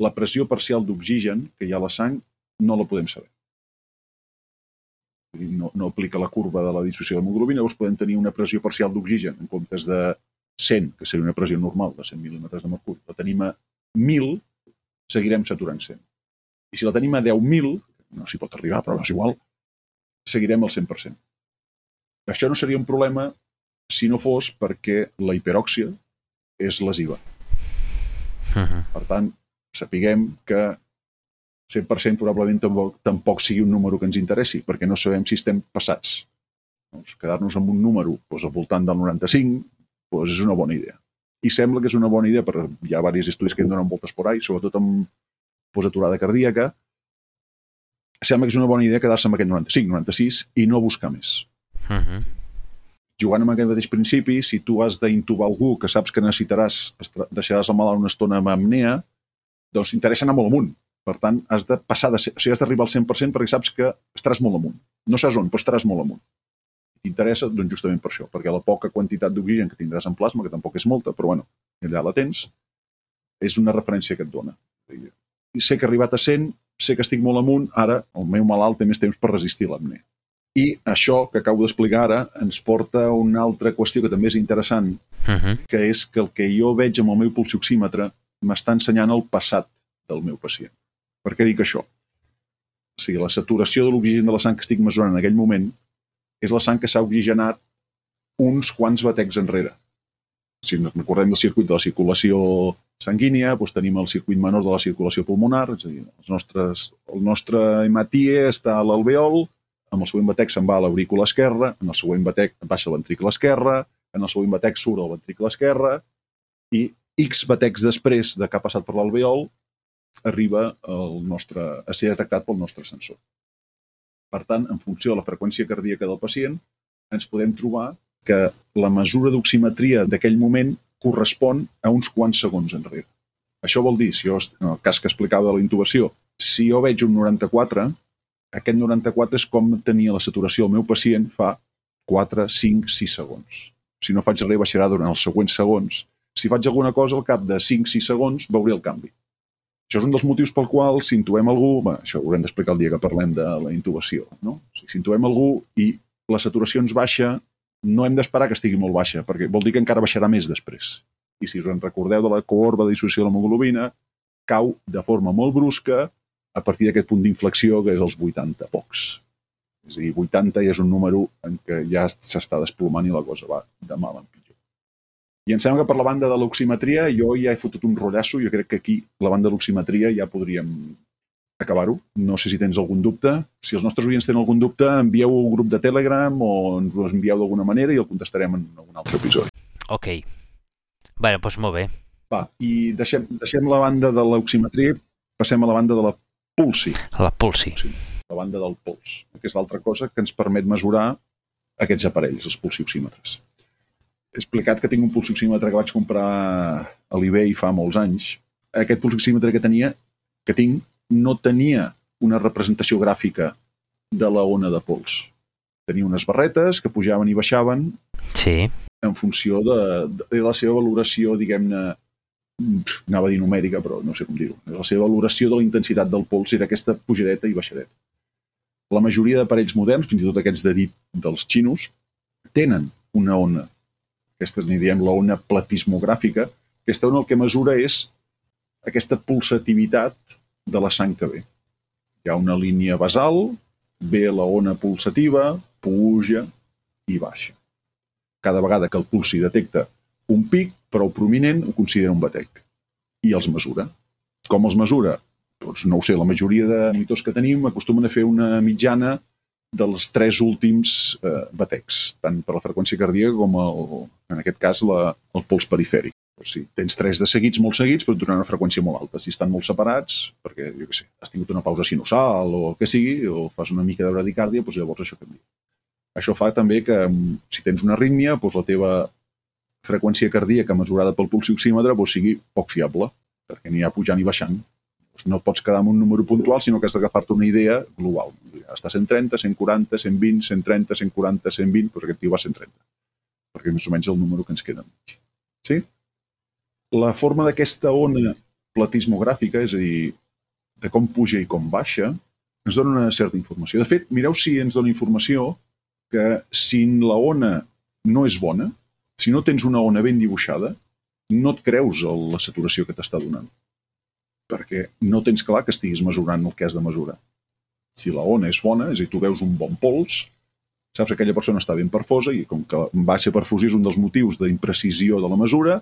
la pressió parcial d'oxigen que hi ha a la sang no la podem saber. No, no aplica la curva de la dissociació d'hemoglobina, llavors podem tenir una pressió parcial d'oxigen en comptes de 100, que seria una pressió normal de 100 mil·límetres de mercuri. La tenim a 1.000, seguirem saturant 100. I si la tenim a 10.000, no s'hi pot arribar, però és igual, seguirem al 100%. Això no seria un problema si no fos perquè la hiperòxia és lesiva. Uh -huh. Per tant, sapiguem que 100% probablement tampoc, tampoc sigui un número que ens interessi, perquè no sabem si estem passats. Doncs quedar-nos amb un número doncs, al voltant del 95 doncs és una bona idea. I sembla que és una bona idea, perquè hi ha diversos estudis que en donen voltes por ahí, sobretot amb posaturada cardíaca, sembla que és una bona idea quedar-se amb aquest 95, 96 i no buscar més. Uh -huh. Jugant amb aquest mateix principi, si tu has d'intubar algú que saps que necessitaràs, deixaràs el malalt una estona amb apnea, doncs t'interessa anar molt amunt. Per tant, has de passar de ser, o sigui, has d'arribar al 100% perquè saps que estaràs molt amunt. No saps on, però estaràs molt amunt. T'interessa, doncs justament per això, perquè la poca quantitat d'oxigen que tindràs en plasma, que tampoc és molta, però bueno, allà la tens, és una referència que et dona. I sé que he arribat a 100, sé que estic molt amunt, ara el meu malalt té més temps per resistir l'apnea. I això que acabo d'explicar ara ens porta a una altra qüestió que també és interessant, uh -huh. que és que el que jo veig amb el meu pulsioxímetre m'està ensenyant el passat del meu pacient. Per què dic això? O sigui, la saturació de l'oxigen de la sang que estic mesurant en aquell moment és la sang que s'ha oxigenat uns quants batecs enrere. Si ens recordem del circuit de la circulació sanguínia, doncs tenim el circuit menor de la circulació pulmonar, és a dir, els nostres, el nostre hematie està a l'alveol, amb el següent batec se'n va a l'aurícula esquerra, en el següent batec baixa el ventricle esquerre, en el següent batec surt el ventricle esquerre, i X batecs després de que ha passat per l'alveol arriba el nostre, a ser detectat pel nostre sensor. Per tant, en funció de la freqüència cardíaca del pacient, ens podem trobar que la mesura d'oximetria d'aquell moment correspon a uns quants segons enrere. Això vol dir, si jo, en el cas que explicava de la intubació, si jo veig un 94, aquest 94 és com tenia la saturació del meu pacient fa 4, 5, 6 segons. Si no faig res, baixarà durant els següents segons si faig alguna cosa, al cap de 5-6 segons veuré el canvi. Això és un dels motius pel qual, si intuem algú, bé, això ho haurem d'explicar el dia que parlem de la intubació, no? Si intuem algú i la saturació ens baixa, no hem d'esperar que estigui molt baixa, perquè vol dir que encara baixarà més després. I si us en recordeu de la corba de dissociació de l'hemoglobina, cau de forma molt brusca a partir d'aquest punt d'inflexió que és els 80 pocs. És a dir, 80 ja és un número en què ja s'està desplomant i la cosa va de mal en pitjor. I em sembla que per la banda de l'oximetria jo ja he fotut un rotllasso, jo crec que aquí, la banda de l'oximetria, ja podríem acabar-ho. No sé si tens algun dubte. Si els nostres oients tenen algun dubte, envieu un grup de Telegram o ens ho envieu d'alguna manera i el contestarem en un altre episodi. Ok. Bé, doncs molt bé. Va, i deixem, deixem la banda de l'oximetria, passem a la banda de la pulsi. La pulsi. La banda del pols, que és l'altra cosa que ens permet mesurar aquests aparells, els pulsioxímetres he explicat que tinc un pulsioxímetre que vaig comprar a l'eBay fa molts anys. Aquest pulsioxímetre que tenia, que tinc, no tenia una representació gràfica de la ona de pols. Tenia unes barretes que pujaven i baixaven sí. en funció de, de la seva valoració, diguem-ne, anava a dir numèrica, però no sé com dir-ho. La seva valoració de la intensitat del pols era aquesta pujadeta i baixadeta. La majoria d'aparells moderns, fins i tot aquests de dit dels xinos, tenen una ona aquesta n'hi diem l'ona platismogràfica, aquesta ona el que mesura és aquesta pulsativitat de la sang que ve. Hi ha una línia basal, ve la ona pulsativa, puja i baixa. Cada vegada que el pulsi detecta un pic prou prominent, ho considera un batec i els mesura. Com els mesura? Doncs no ho sé, la majoria de monitors que tenim acostumen a fer una mitjana dels tres últims eh, batecs, tant per la freqüència cardíaca com, el, en aquest cas, la, el pols perifèric. O sigui, tens tres de seguits, molt seguits, però durant una freqüència molt alta. Si estan molt separats, perquè, jo què sé, has tingut una pausa sinusal o el que sigui, o fas una mica de bradicàrdia, doncs llavors això canvia. Això fa també que, mm, si tens una arrítmia, doncs la teva freqüència cardíaca mesurada pel pulsioxímetre doncs sigui poc fiable, perquè n'hi ha pujant i baixant no pots quedar amb un número puntual, sinó que has d'agafar-te una idea global. Està 130, 140, 120, 130, 140, 120, doncs aquest tio va a 130. Perquè és més o menys el número que ens queda. Sí? La forma d'aquesta ona platismogràfica, és a dir, de com puja i com baixa, ens dona una certa informació. De fet, mireu si ens dona informació que si la ona no és bona, si no tens una ona ben dibuixada, no et creus la saturació que t'està donant. Perquè no tens clar que estiguis mesurant el que has de mesurar. Si la ona és bona, és a dir, tu veus un bon pols, saps que aquella persona està ben perfosa i com que ser perfusió és un dels motius d'imprecisió de la mesura,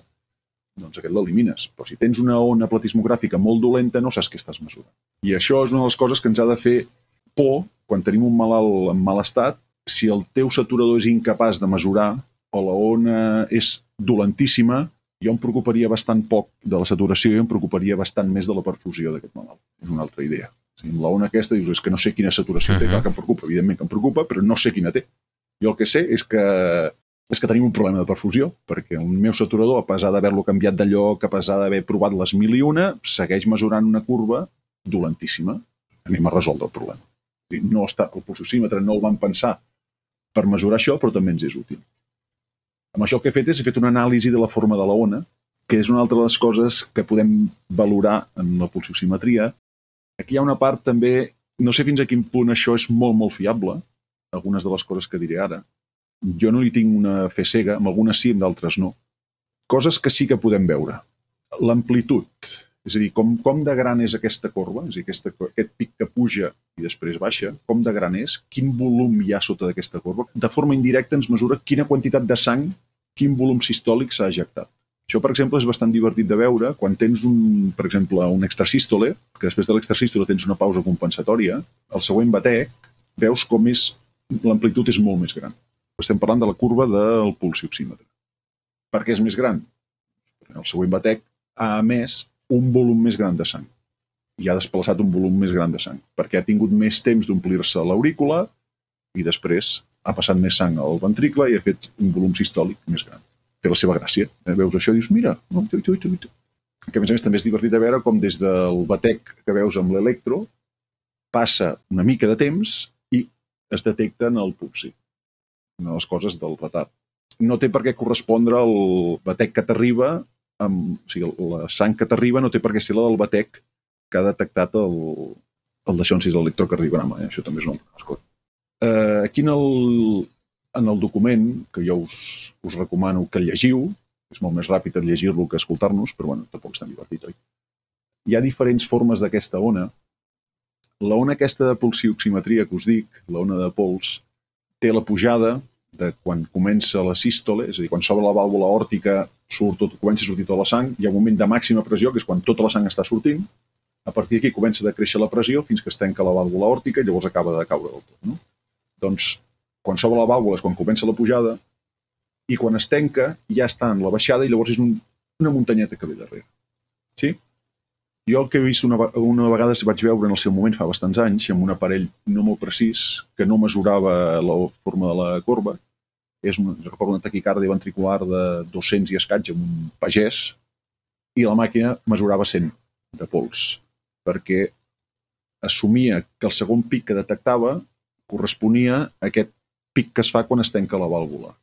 doncs aquest l'elimines. Però si tens una ona platismogràfica molt dolenta, no saps què estàs mesurant. I això és una de les coses que ens ha de fer por quan tenim un malalt en mal estat, si el teu saturador és incapaç de mesurar o la ona és dolentíssima, jo em preocuparia bastant poc de la saturació i em preocuparia bastant més de la perfusió d'aquest malalt. És una altra idea. Amb la ona aquesta dius, és que no sé quina saturació uh -huh. té, clar que em preocupa, evidentment que em preocupa, però no sé quina té. Jo el que sé és que és que tenim un problema de perfusió, perquè el meu saturador, a pesar d'haver-lo canviat de lloc, a pesar d'haver provat les mil i una, segueix mesurant una curva dolentíssima. Anem a resoldre el problema. No està, el pulsocímetre no el van pensar per mesurar això, però també ens és útil. Amb això el que he fet és he fet una anàlisi de la forma de la ona, que és una altra de les coses que podem valorar en la pulsioximetria. Aquí hi ha una part també, no sé fins a quin punt això és molt, molt fiable, algunes de les coses que diré ara. Jo no hi tinc una fe cega, amb algunes sí, amb d'altres no. Coses que sí que podem veure. L'amplitud, és a dir, com, com de gran és aquesta corba, és a dir, aquesta, aquest pic que puja i després baixa, com de gran és, quin volum hi ha sota d'aquesta corba. De forma indirecta ens mesura quina quantitat de sang, quin volum sistòlic s'ha ejectat. Això, per exemple, és bastant divertit de veure quan tens, un, per exemple, un extrasístole, que després de l'extrasístole tens una pausa compensatòria, el següent batec veus com és l'amplitud és molt més gran. Estem parlant de la curva del pulsioxímetre. Per què és més gran? El següent batec ha emès un volum més gran de sang i ha desplaçat un volum més gran de sang, perquè ha tingut més temps d'omplir-se l'aurícula i després ha passat més sang al ventricle i ha fet un volum sistòlic més gran. Té la seva gràcia. Eh? Veus això i dius, mira, no, tu, tu, tu, tu. que a més a més també és divertit de veure com des del batec que veus amb l'electro passa una mica de temps i es detecta en el pulsi. Una de les coses del retard. No té per què correspondre al batec que t'arriba amb, o sigui, la sang que t'arriba no té per què ser la del batec que ha detectat el, el d'això en si és l'electrocardiograma. Eh? Això també és una cosa. Eh, aquí en el, en el document, que jo us, us recomano que llegiu, és molt més ràpid llegir-lo que escoltar-nos, però bueno, tampoc és tan divertit, oi? Hi ha diferents formes d'aquesta ona. La ona aquesta de pulsioximetria que us dic, la ona de pols, té la pujada de quan comença la sístole, és a dir, quan s'obre la vàlvula òrtica surt tot, comença a sortir tota la sang, hi ha un moment de màxima pressió, que és quan tota la sang està sortint, a partir d'aquí comença a créixer la pressió fins que es tanca la vàlvula òrtica i llavors acaba de caure del tot. No? Doncs, quan s'obre la vàlvula és quan comença la pujada i quan es tanca ja està en la baixada i llavors és un, una muntanyeta que ve darrere. Sí? Jo el que he vist una, una vegada vaig veure en el seu moment fa bastants anys amb un aparell no molt precís que no mesurava la forma de la corba és un, recordo una taquicàrdia ventricular de 200 i escaig amb un pagès i la màquina mesurava 100 de pols perquè assumia que el segon pic que detectava corresponia a aquest pic que es fa quan es tanca la vàlvula.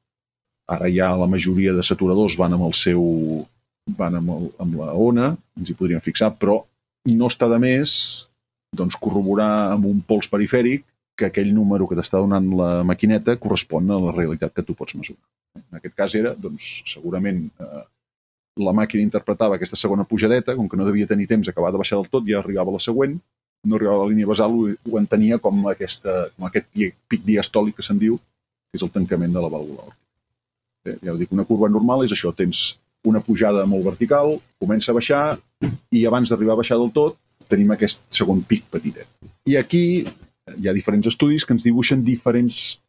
Ara ja la majoria de saturadors van amb el seu van amb, el, amb la ona, ens hi podríem fixar, però no està de més doncs, corroborar amb un pols perifèric que aquell número que t'està donant la maquineta correspon a la realitat que tu pots mesurar. En aquest cas era, doncs, segurament eh, la màquina interpretava aquesta segona pujadeta, com que no devia tenir temps d'acabar de baixar del tot, ja arribava la següent, no arribava a la línia basal, ho, ho entenia com, aquesta, com aquest pic, pic diastòlic que se'n diu, que és el tancament de la vàlvula òrtica. Eh, ja ho dic, una curva normal és això, tens una pujada molt vertical, comença a baixar i abans d'arribar a baixar del tot tenim aquest segon pic petitet. I aquí hi ha diferents estudis que ens dibuixen diferents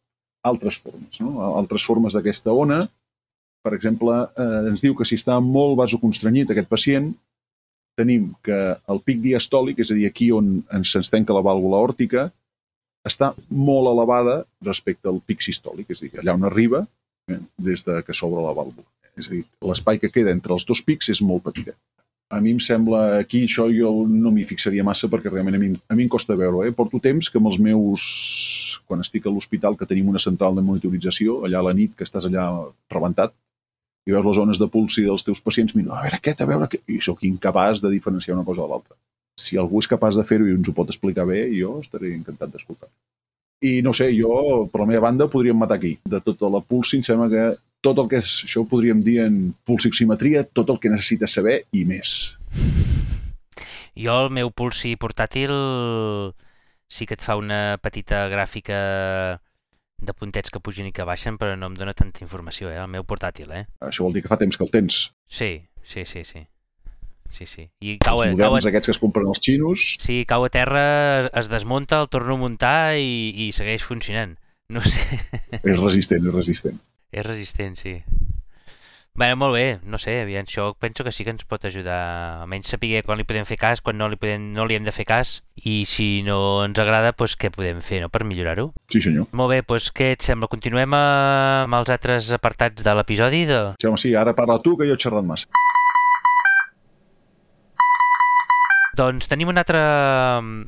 altres formes, no? altres formes d'aquesta ona. Per exemple, eh, ens diu que si està molt vasoconstrenyit aquest pacient, tenim que el pic diastòlic, és a dir, aquí on ens, tanca la vàlvula òrtica, està molt elevada respecte al pic sistòlic, és a dir, allà on arriba eh, des de que s'obre la vàlvula. És a dir, l'espai que queda entre els dos pics és molt petitet. a mi em sembla, aquí això jo no m'hi fixaria massa perquè realment a mi, a mi em costa veure. Eh? Porto temps que amb els meus, quan estic a l'hospital, que tenim una central de monitorització, allà a la nit, que estàs allà rebentat, i veus les zones de pulsi dels teus pacients, miro, a veure aquest, a veure aquest, i sóc incapaç de diferenciar una cosa de l'altra. Si algú és capaç de fer-ho i ens ho pot explicar bé, jo estaré encantat d'escoltar. I no sé, jo, per la meva banda, podríem matar aquí. De tota la pulsi, em sembla que tot el que és, això ho podríem dir en pulsioximetria, tot el que necessites saber i més. Jo, el meu pulsi portàtil sí que et fa una petita gràfica de puntets que pugen i que baixen, però no em dona tanta informació, eh? El meu portàtil, eh? Això vol dir que fa temps que el tens. Sí, sí, sí, sí. Sí, sí. I Els cau, cau, moderns, a, aquests que es compren els xinos, sí, cau a terra, es- es desmunta, el torno a muntar i, i segueix funcionant. No sé, és resistent, és resistent. és resistent, sí. Bé, molt bé, no sé, aviam, això penso que sí que ens pot ajudar, almenys saber quan li podem fer cas, quan no li, podem, no li hem de fer cas, i si no ens agrada, doncs què podem fer no? per millorar-ho. Sí, senyor. Molt bé, doncs què et sembla? Continuem eh, amb els altres apartats de l'episodi? De... Sí, home, sí, ara parla tu, que jo he xerrat massa. Doncs tenim un altre,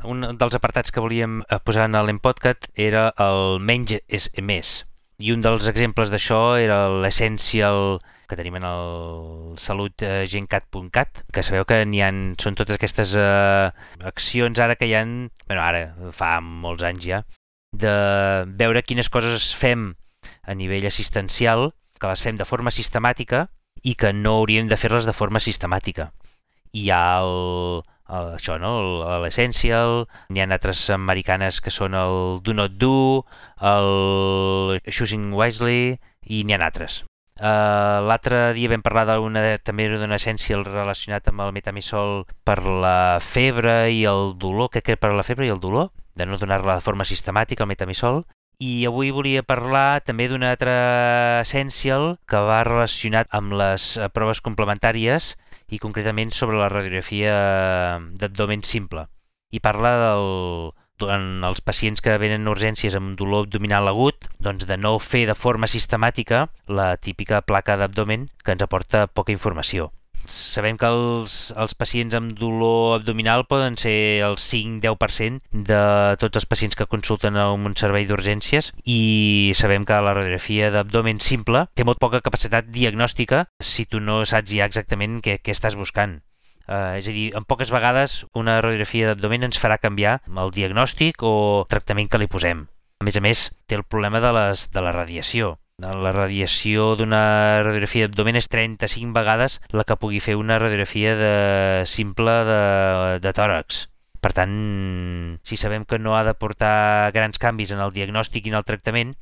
un dels apartats que volíem eh, posar en l'Empodcat era el menys és més. I un dels exemples d'això era l'essential que tenim en el salutgencat.cat, que sabeu que n'hi ha, són totes aquestes eh, accions ara que hi han, bueno, ara fa molts anys ja, de veure quines coses fem a nivell assistencial, que les fem de forma sistemàtica i que no hauríem de fer-les de forma sistemàtica. Hi ha el, el, això, no? l'Essential, n'hi ha altres americanes que són el Do Not Do, el Choosing Wisely, i n'hi ha altres. Uh, L'altre dia vam parlar d'una, també d'un Essential relacionat amb el metamisol per la febre i el dolor, crec que per la febre i el dolor, de no donar-la de forma sistemàtica, el metamisol, i avui volia parlar també d'un altre Essential que va relacionat amb les eh, proves complementàries i concretament sobre la radiografia d'abdomen simple. I parla del, en els pacients que venen a urgències amb dolor abdominal agut, doncs de no fer de forma sistemàtica la típica placa d'abdomen que ens aporta poca informació. Sabem que els, els pacients amb dolor abdominal poden ser el 5-10% de tots els pacients que consulten a un servei d'urgències i sabem que la radiografia d'abdomen simple té molt poca capacitat diagnòstica si tu no saps ja exactament què, què estàs buscant. Uh, és a dir, en poques vegades una radiografia d'abdomen ens farà canviar el diagnòstic o tractament que li posem. A més a més, té el problema de, les, de la radiació. La radiació d'una radiografia d'abdomen és 35 vegades la que pugui fer una radiografia de, simple de, de tòrax. Per tant, si sabem que no ha de portar grans canvis en el diagnòstic i en el tractament,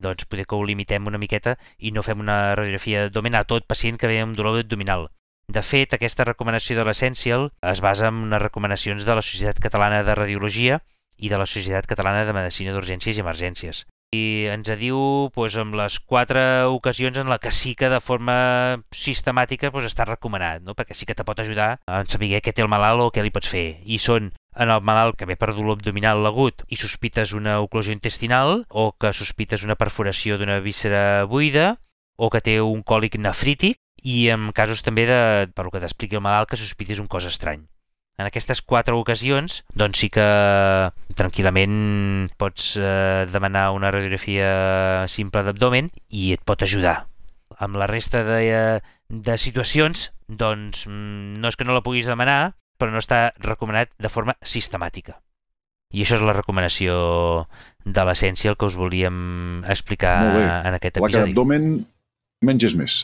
doncs poder que ho limitem una miqueta i no fem una radiografia d'abdomen a tot pacient que ve amb dolor abdominal. De fet, aquesta recomanació de l'Essential es basa en unes recomanacions de la Societat Catalana de Radiologia i de la Societat Catalana de Medicina d'Urgències i Emergències. I ens diu doncs, amb les quatre ocasions en la que sí que de forma sistemàtica doncs, està recomanat, no? perquè sí que te pot ajudar a saber què té el malalt o què li pots fer. I són en el malalt que ve per dolor abdominal agut i sospites una oclusió intestinal o que sospites una perforació d'una víscera buida o que té un còlic nefrític i en casos també de, per lo que t'expliqui el malalt, que sospitis un cos estrany. En aquestes quatre ocasions, doncs sí que tranquil·lament pots eh, demanar una radiografia simple d'abdomen i et pot ajudar. Amb la resta de, eh, de situacions, doncs mm, no és que no la puguis demanar, però no està recomanat de forma sistemàtica. I això és la recomanació de l'essència el que us volíem explicar en aquest episodi. d'abdomen, menys és més.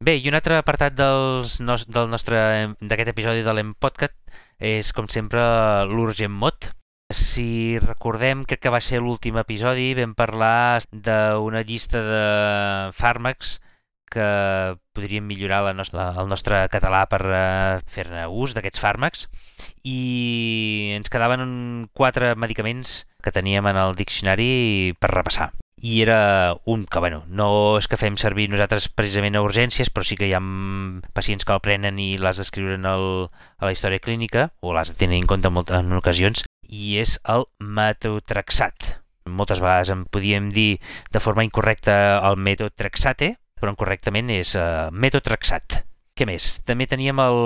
Bé, i un altre apartat dels nos, del nostre d'aquest episodi de l'Empodcat és, com sempre, l'Urgent Mot. Si recordem, crec que va ser l'últim episodi, vam parlar d'una llista de fàrmacs que podrien millorar la nostra, el nostre català per uh, fer-ne ús d'aquests fàrmacs i ens quedaven quatre medicaments que teníem en el diccionari per repassar i era un que, bueno, no és que fem servir nosaltres precisament a urgències, però sí que hi ha pacients que el prenen i l'has d'escriure a la història clínica, o l'has de tenir en compte molt, en ocasions, i és el metotrexat. Moltes vegades en podíem dir de forma incorrecta el metotrexate, però incorrectament és uh, metotrexat. què més? També teníem el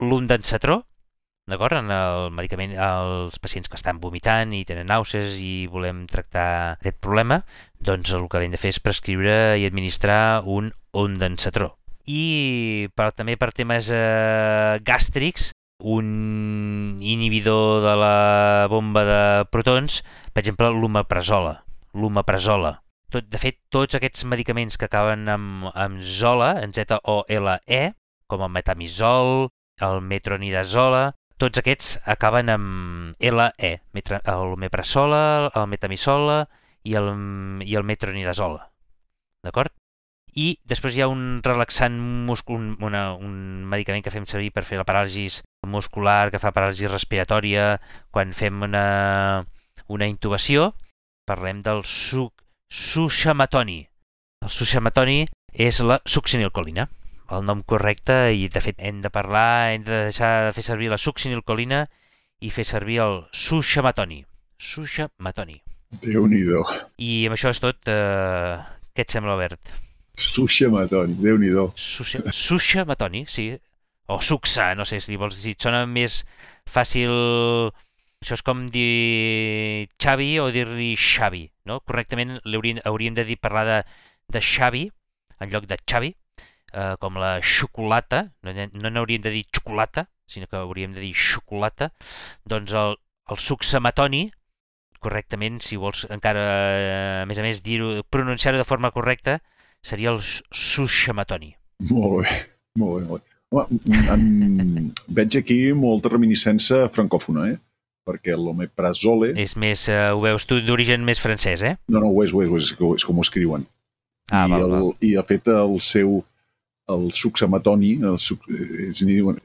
l'undencetró, d'acord? En el medicament, els pacients que estan vomitant i tenen nàusees i volem tractar aquest problema, doncs el que hem de fer és prescriure i administrar un ondencetró. I per, també per temes eh, gàstrics, un inhibidor de la bomba de protons, per exemple, l'omeprazola. L'omeprazola. Tot, de fet, tots aquests medicaments que acaben amb, amb zola, en Z-O-L-E, com el metamisol, el metronidazola, tots aquests acaben amb LE, el meprazola, el metamisola i el, i el metronidazola. D'acord? I després hi ha un relaxant muscul, un, una, un medicament que fem servir per fer la paràlisi muscular, que fa paràlisi respiratòria, quan fem una, una intubació, parlem del suc, suxamatoni. El suxamatoni és la succinilcolina, el nom correcte, i de fet hem de parlar, hem de deixar de fer servir la succinilcolina i fer servir el suxamatoni. Suxamatoni. Déu-n'hi-do. I amb això és tot. Eh, què et sembla, Albert? Suxamatoni, Déu-n'hi-do. Suxamatoni, sí. O suxa, no sé si vols dir. Et sona més fàcil... Això és com dir Xavi o dir-li Xavi, no? Correctament hauríem, hauríem de dir parlar de, de Xavi en lloc de Xavi, eh, com la xocolata, no, no n'hauríem de dir xocolata, sinó que hauríem de dir xocolata, doncs el, el succematoni, correctament, si vols encara, eh, a més a més, dir-ho, pronunciar-ho de forma correcta, seria el suxamatoni. Molt bé, molt bé, molt bé. Home, en, veig aquí molta reminiscència francòfona, eh? perquè l'omeprazole... És més, uh, ho veus tu, d'origen més francès, eh? No, no, ho és, ho és, ho és, és com ho escriuen. Ah, I, val, el, val. I, de fet, el seu el succematoni, el suc, ells n'hi diuen.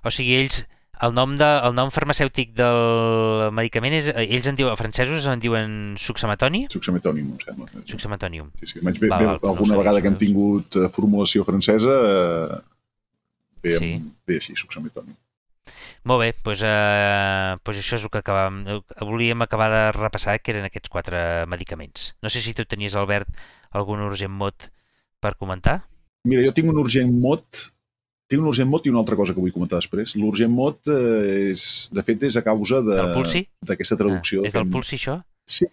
O sigui, ells, el nom, de, el nom farmacèutic del medicament, és, ells en diuen, els francesos en diuen succematoni? Succemetonium, em sembla. Succematonium. Sí, sí. Menys bé, Val, bé, val, no alguna sabia vegada que hem tingut eh, formulació francesa, eh, ve, Sí. ve així, succemetonium. Molt bé, doncs, eh, doncs això és el que acabàvem, eh, volíem acabar de repassar, que eren aquests quatre medicaments. No sé si tu tenies, Albert, algun urgent mot per comentar? Mira, jo tinc un urgent mot tinc un urgent mot i una altra cosa que vull comentar després. L'urgent mot, eh, és, de fet, és a causa d'aquesta traducció. Ah, és del Pulsi, això? Sí,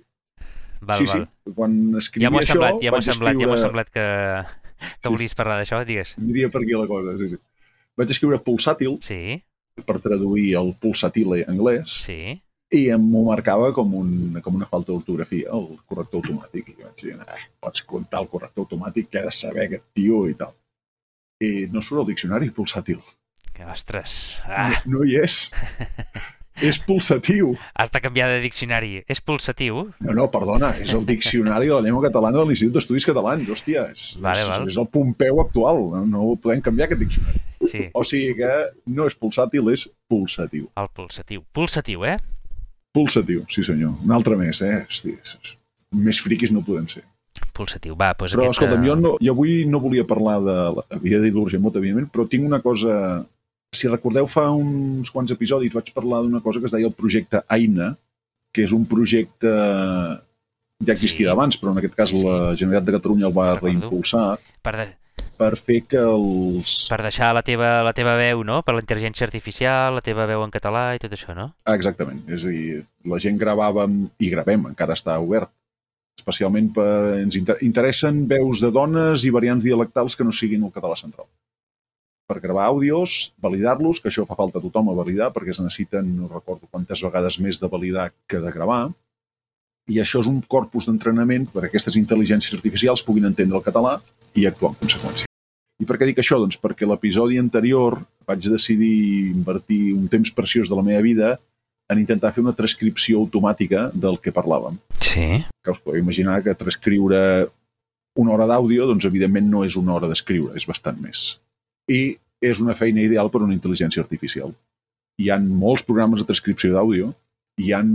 Val, sí, val. sí. Quan escrivia Ja això, semblat, ja m'ho semblat, ja m'ho escriure- semblat que, que Sí. volies parlar d'això, digues. Aniria per aquí la cosa, sí, sí. Vaig escriure pulsàtil Sí, per traduir el pulsatil anglès sí. I em m'ho marcava com, un, com una falta d'ortografia, el corrector automàtic. I vaig dir, eh, pots comptar el corrector automàtic, què ha de saber aquest tio i tal. I no surt al diccionari pulsàtil. Que, ostres, ah, No, no hi és. és pulsatiu. has de canviar de diccionari. És pulsatiu? No, no, perdona, és el diccionari de la llengua catalana de l'Institut d'Estudis Catalans, hòstia, és, Vale, és, val. és el Pompeu actual, no, no podem canviar aquest diccionari. Sí, O sigui que no és pulsàtil, és pulsatiu. el pulsatiu. Pulsatiu, eh? Pulsatiu, sí senyor. Un altre més, eh? Hosti, és- més friquis no podem ser. Pulsatiu. Va, doncs Però, aquest... escolta'm, eh, jo, no, jo avui no volia parlar de... la- Havia dit l'urgent mot, evidentment, però tinc una cosa... Si recordeu, fa uns quants episodis vaig parlar d'una cosa que es deia el projecte AINA, que és un projecte ja existia Sí. abans, però en aquest cas Sí, sí. la Generalitat de Catalunya el va Recordo. reimpulsar Per, de, per fer que els... per deixar la teva, la teva veu, no? Per la intel·ligència artificial, la teva veu en català i tot això, no? Exactament. És a dir, la gent gravàvem, i gravem, encara està obert, especialment per... Ens inter interessen veus de dones i variants dialectals que no siguin el català central. Per gravar àudios, validar-los, que això fa falta a tothom a validar, perquè es necessiten, no recordo quantes vegades més de validar que de gravar, i això és un corpus d'entrenament perquè aquestes intel·ligències artificials puguin entendre el català i actuar en conseqüència. I per què dic això? Doncs perquè l'episodi anterior vaig decidir invertir un temps preciós de la meva vida en intentar fer una transcripció automàtica del que parlàvem. Sí. Que us podeu imaginar que transcriure una hora d'àudio, doncs evidentment no és una hora d'escriure, és bastant més. I és una feina ideal per a una intel·ligència artificial. Hi han molts programes de transcripció d'àudio, hi han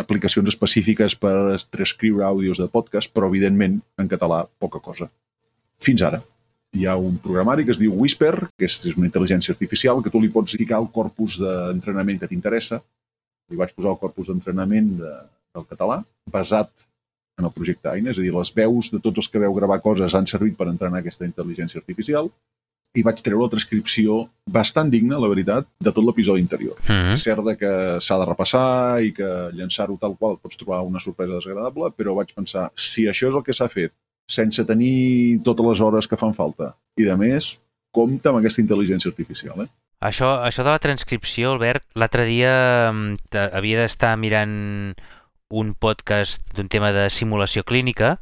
aplicacions específiques per transcriure àudios de podcast, però evidentment en català poca cosa. Fins ara. Hi ha un programari que es diu Whisper, que és és una intel·ligència artificial, que tu li pots ficar el corpus d'entrenament que t'interessa. Li vaig posar el corpus d'entrenament de, del català, basat en el projecte AINA, és a dir, les veus de tots els que veu gravar coses han servit per entrenar aquesta intel·ligència artificial i vaig treure la transcripció bastant digna, la veritat, de tot l'episodi anterior. Mm -hmm. És cert que s'ha de repassar i que llançar-ho tal qual pots trobar una sorpresa desagradable, però vaig pensar, si això és el que s'ha fet, sense tenir totes les hores que fan falta, i de més, compta amb aquesta intel·ligència artificial, eh? Això, això de la transcripció, Albert, l'altre dia mm, havia d'estar mirant un podcast d'un tema de simulació clínica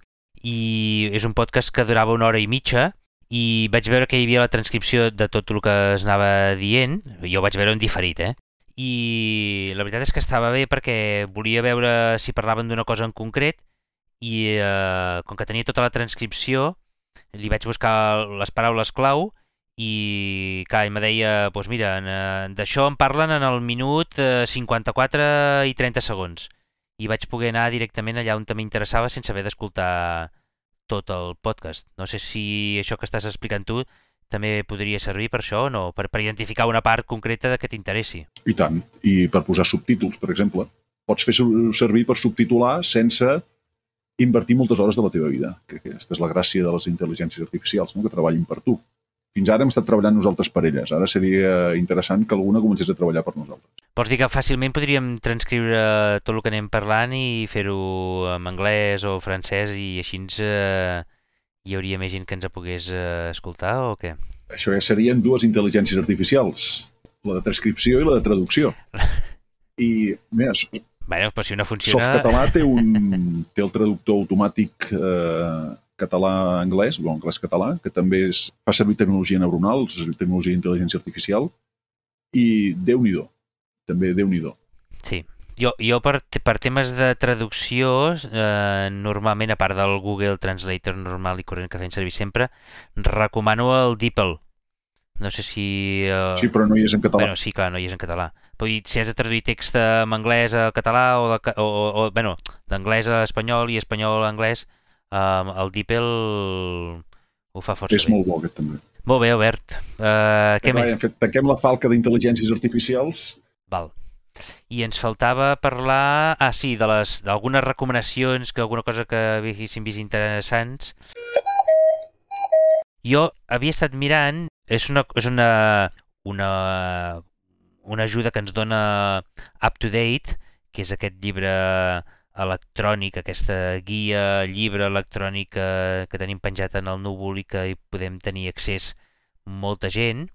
i és un podcast que durava una hora i mitja i vaig veure que hi havia la transcripció de tot el que es anava dient, jo vaig veure en diferit, eh? I la veritat és que estava bé perquè volia veure si parlaven d'una cosa en concret i eh, com que tenia tota la transcripció li vaig buscar les paraules clau i clar, i me deia, doncs mira, eh, d'això en parlen en el minut eh, 54 i 30 segons. I vaig poder anar directament allà on m'interessava sense haver d'escoltar tot el podcast. No sé si això que estàs explicant tu també podria servir per això o no, per, per identificar una part concreta que t'interessi. I tant. I per posar subtítols, per exemple. Pots fer ser- servir per subtitular sense invertir moltes hores de la teva vida. Que aquesta és la gràcia de les intel·ligències artificials, no? que treballin per tu. Fins ara hem estat treballant nosaltres per elles. Ara seria interessant que alguna comencés a treballar per nosaltres. Vols dir que fàcilment podríem transcriure tot el que anem parlant i fer-ho en anglès o francès i així ens, eh, hi hauria més gent que ens pogués eh, escoltar o què? Això ja serien dues intel·ligències artificials, la de transcripció i la de traducció. I, mira, Bueno, però si una funciona... Softcatalà té, un, té el traductor automàtic eh, català-anglès, o anglès-català, que també és, fa servir tecnologia neuronal, tecnologia d'intel·ligència artificial, i Déu-n'hi-do, també Déu-n'hi-do. Sí. Jo, jo per, per temes de traducció, eh, normalment, a part del Google Translator normal i corrent que fem servir sempre, recomano el DeepL. No sé si... Eh... Sí, però no hi és en català. Bueno, sí, clar, no hi és en català. Però dir, si has de traduir text en anglès a català o, de, o, o, o bueno, d'anglès a espanyol i espanyol a anglès, eh, el DeepL ho fa força és bé. molt bo, aquest també. Molt bé, Albert. Uh, què Clar, més? fet, tanquem la falca d'intel·ligències artificials. Val. I ens faltava parlar, ah sí, d'algunes recomanacions, que alguna cosa que haguéssim vist interessants. Jo havia estat mirant, és una, és una, una, una ajuda que ens dona Up to Date, que és aquest llibre electrònic, aquesta guia, llibre electrònic que, que tenim penjat en el núvol i que hi podem tenir accés molta gent.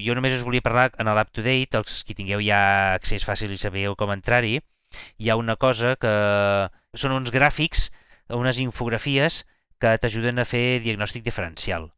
Jo només us volia parlar en l'Up to Date, els que tingueu ja accés fàcil i sabeu com entrar-hi, hi ha una cosa que són uns gràfics, unes infografies que t'ajuden a fer diagnòstic diferencial.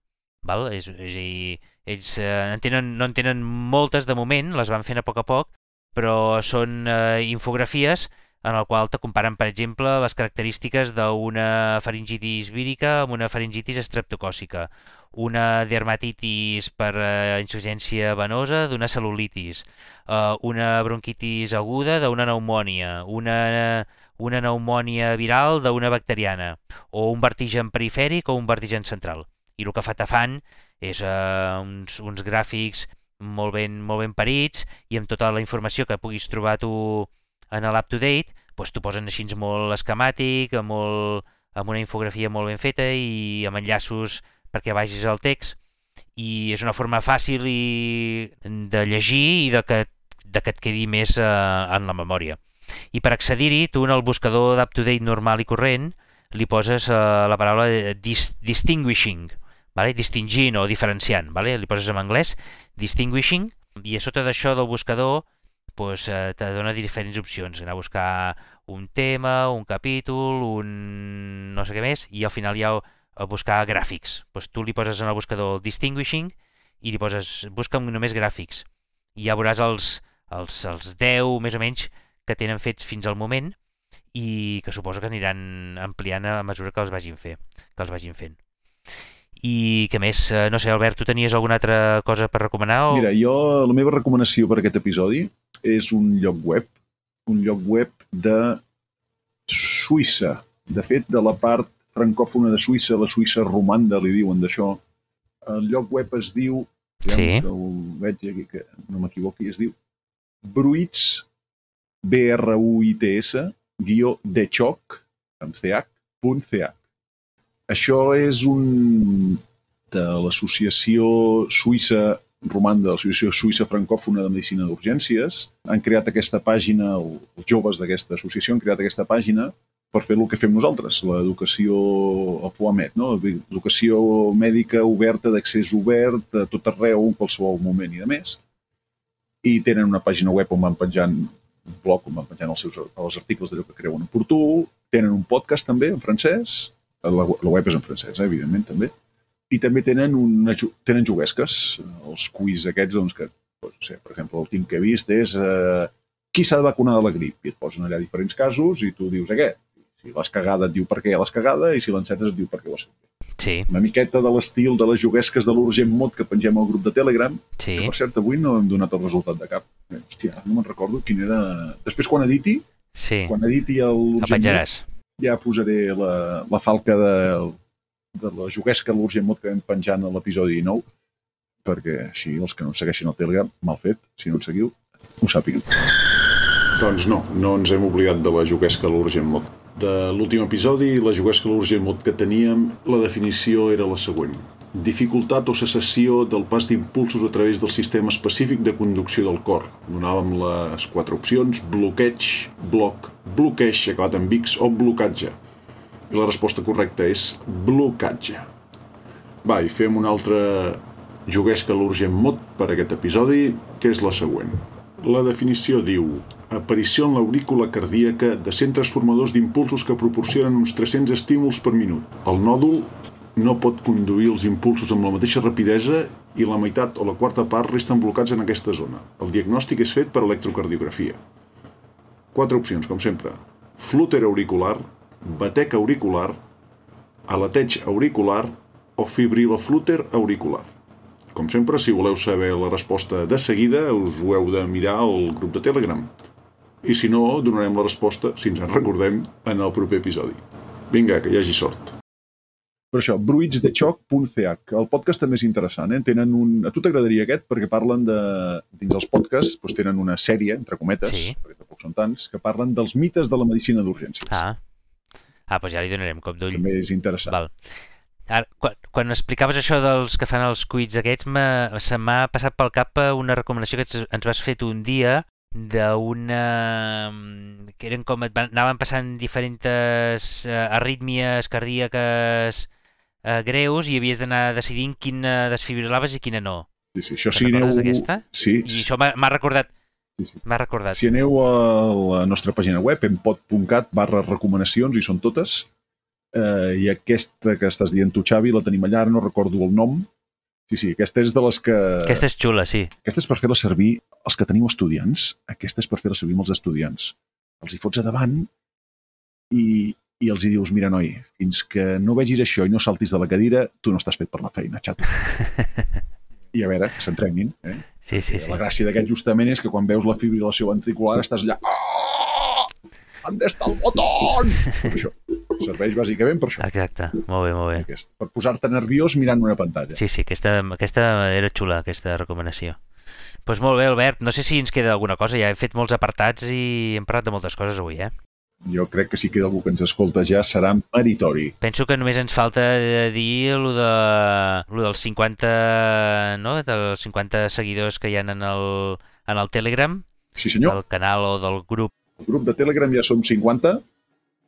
Val? És, és a dir, ells eh, en tenen, no en tenen moltes de moment, les van fent a poc a poc, però són eh, infografies en el qual te comparen, per exemple, les característiques d'una faringitis vírica amb una faringitis estreptocòcica, una dermatitis per eh, insuficiència venosa d'una cel·lulitis, eh, una bronquitis aguda d'una pneumònia, una, una pneumònia viral d'una bacteriana, o un vertigen perifèric o un vertigen central. I el que fa Tafan és eh, uns, uns gràfics molt ben, molt ben parits i amb tota la informació que puguis trobar tu en l'Up-to-date, doncs t'ho posen així molt esquemàtic, amb, molt, amb una infografia molt ben feta i amb enllaços perquè vagis al text i és una forma fàcil i de llegir i de que, de que et quedi més eh, en la memòria. I per accedir-hi, tu en el buscador d'UpToDate normal i corrent li poses eh, la paraula dis distinguishing, vale? distingint o diferenciant, vale? li poses en anglès distinguishing i a sota d'això del buscador eh, te dona diferents opcions, anar a buscar un tema, un capítol, un no sé què més, i al final hi ha a buscar gràfics. Pues tu li poses en el buscador Distinguishing i li poses busca'm només gràfics. I ja veuràs els, els, els 10 més o menys que tenen fets fins al moment i que suposo que aniran ampliant a mesura que els vagin, fer, que els vagin fent. I què més? Eh, No sé, Albert, tu tenies alguna altra cosa per recomanar? O... Mira, jo, la meva recomanació per aquest episodi és un lloc web, un lloc web de Suïssa. De fet, de la part francòfona de Suïssa, la Suïssa romanda, li diuen d'això. El lloc web es diu, ja Sí. que ho veig aquí, que no m'equivoqui, es diu Bruits, B-R-U-I-T-S, guió de xoc, amb ch, punt ch. Això és un, de l'associació suïssa romanda, l'Associació Suïssa Francòfona de Medicina d'Urgències, han creat aquesta pàgina, els joves d'aquesta associació han creat aquesta pàgina per fer el que fem nosaltres, l'educació al FUAMED, no? l'educació mèdica oberta, d'accés obert, a tot arreu, en qualsevol moment i de més. I tenen una pàgina web on van penjant un blog on van penjant els seus els articles d'allò que creuen oportú, tenen un podcast també en francès, la, la web és en francès, eh, evidentment, també, i també tenen, una, tenen juguesques, els quiz aquests, doncs, que, doncs, no sé, per exemple, l'últim que he vist és eh, qui s'ha de vacunar de la grip, i et posen allà diferents casos i tu dius aquest. Si l'has cagada et diu per què l'has cagada i si l'encetes et diu per què ho has fet. Sí. Una miqueta de l'estil de les juguesques de l'Urgent Mod que pengem al grup de Telegram, Sí. que per cert avui no hem donat el resultat de cap. Eh, Hòstia, no me'n recordo quin era... Després quan editi, Sí. quan editi el El penjaràs. Ja posaré la, la falca de, de la juguesca de l'Urgent Mod que vam penjant a l'episodi 19, perquè així els que no ens segueixen al Telegram, mal fet, si no ens seguiu, ho sàpiguen. Doncs no, no ens hem oblidat de la juguesca a l'Urgent Mod. De l'últim episodi, la juguesca a l'Urgent Mod que teníem, la definició era la següent. Dificultat o cessació del pas d'impulsos a través del sistema específic de conducció del cor. Donàvem les quatre opcions, bloqueig, bloc, bloqueig acabat en X o blocatge. I la resposta correcta és blocatge. Va, i fem una altra juguesca a l'Urgent Mod per aquest episodi, que és la següent. La definició diu aparició en l'aurícula cardíaca de centres formadors d'impulsos que proporcionen uns 300 estímuls per minut. El nòdul no pot conduir els impulsos amb la mateixa rapidesa i la meitat o la quarta part resten blocats en aquesta zona. El diagnòstic és fet per electrocardiografia. Quatre opcions, com sempre. Flúter auricular, batec auricular, aleteig auricular o fibriloflúter auricular. Com sempre, si voleu saber la resposta de seguida, us ho heu de mirar al grup de Telegram. I si no, donarem la resposta, si ens en recordem, en el proper episodi. Vinga, que hi hagi sort. Per això, bruitsdechoc.ch. El podcast també és interessant, eh? Tenen un... A tu t'agradaria aquest perquè parlen de... Dins els podcasts doncs tenen una sèrie, entre cometes, Sí. perquè tampoc són tants, que parlen dels mites de la medicina d'urgències. Ah. Ah, doncs ja li donarem cop d'ull. També és interessant. Val. Ara, quan, quan explicaves això dels que fan els cuits aquests, se m'ha passat pel cap una recomanació que ens, vas fet un dia d'una... que eren com et van, anaven passant diferents eh, arrítmies cardíaques eh, greus i havies d'anar decidint quina desfibrilaves i quina no. Sí, sí, això Te'n si aneu... d'aquesta? Sí, I això m'ha recordat, sí, sí. m'ha recordat. Si aneu a la nostra pàgina web, empod.cat barra recomanacions, i són totes, eh, i aquesta que estàs dient tu, Xavi, la tenim allà, no recordo el nom. Sí, sí, aquesta és de les que... Aquesta és xula, sí. Aquesta és per fer-la servir els que teniu estudiants. Aquesta és per fer-la servir amb els estudiants. Els hi fots a davant i, i els hi dius, mira, noi, fins que no vegis això i no saltis de la cadira, tu no estàs fet per la feina, xato. I a veure, que s'entrenin. Eh? Sí, sí, sí. La gràcia d'aquest justament és que quan veus la fibrilació ventricular estàs allà... Oh! On està el botó? Per això. Serveix bàsicament per això. Exacte, molt bé, molt bé. Aquest, per posar-te nerviós mirant una pantalla. Sí, sí, aquesta, aquesta era xula, aquesta recomanació. Doncs pues molt bé, Albert. No sé si ens queda alguna cosa. Ja hem fet molts apartats i hem parlat de moltes coses avui, eh? Jo crec que si queda algú que ens escolta ja serà meritori. Penso que només ens falta de dir lo, de, lo dels 50, no? dels 50 seguidors que hi ha en el, en el Telegram, Sí, senyor. del canal o del grup. El grup de Telegram ja som 50.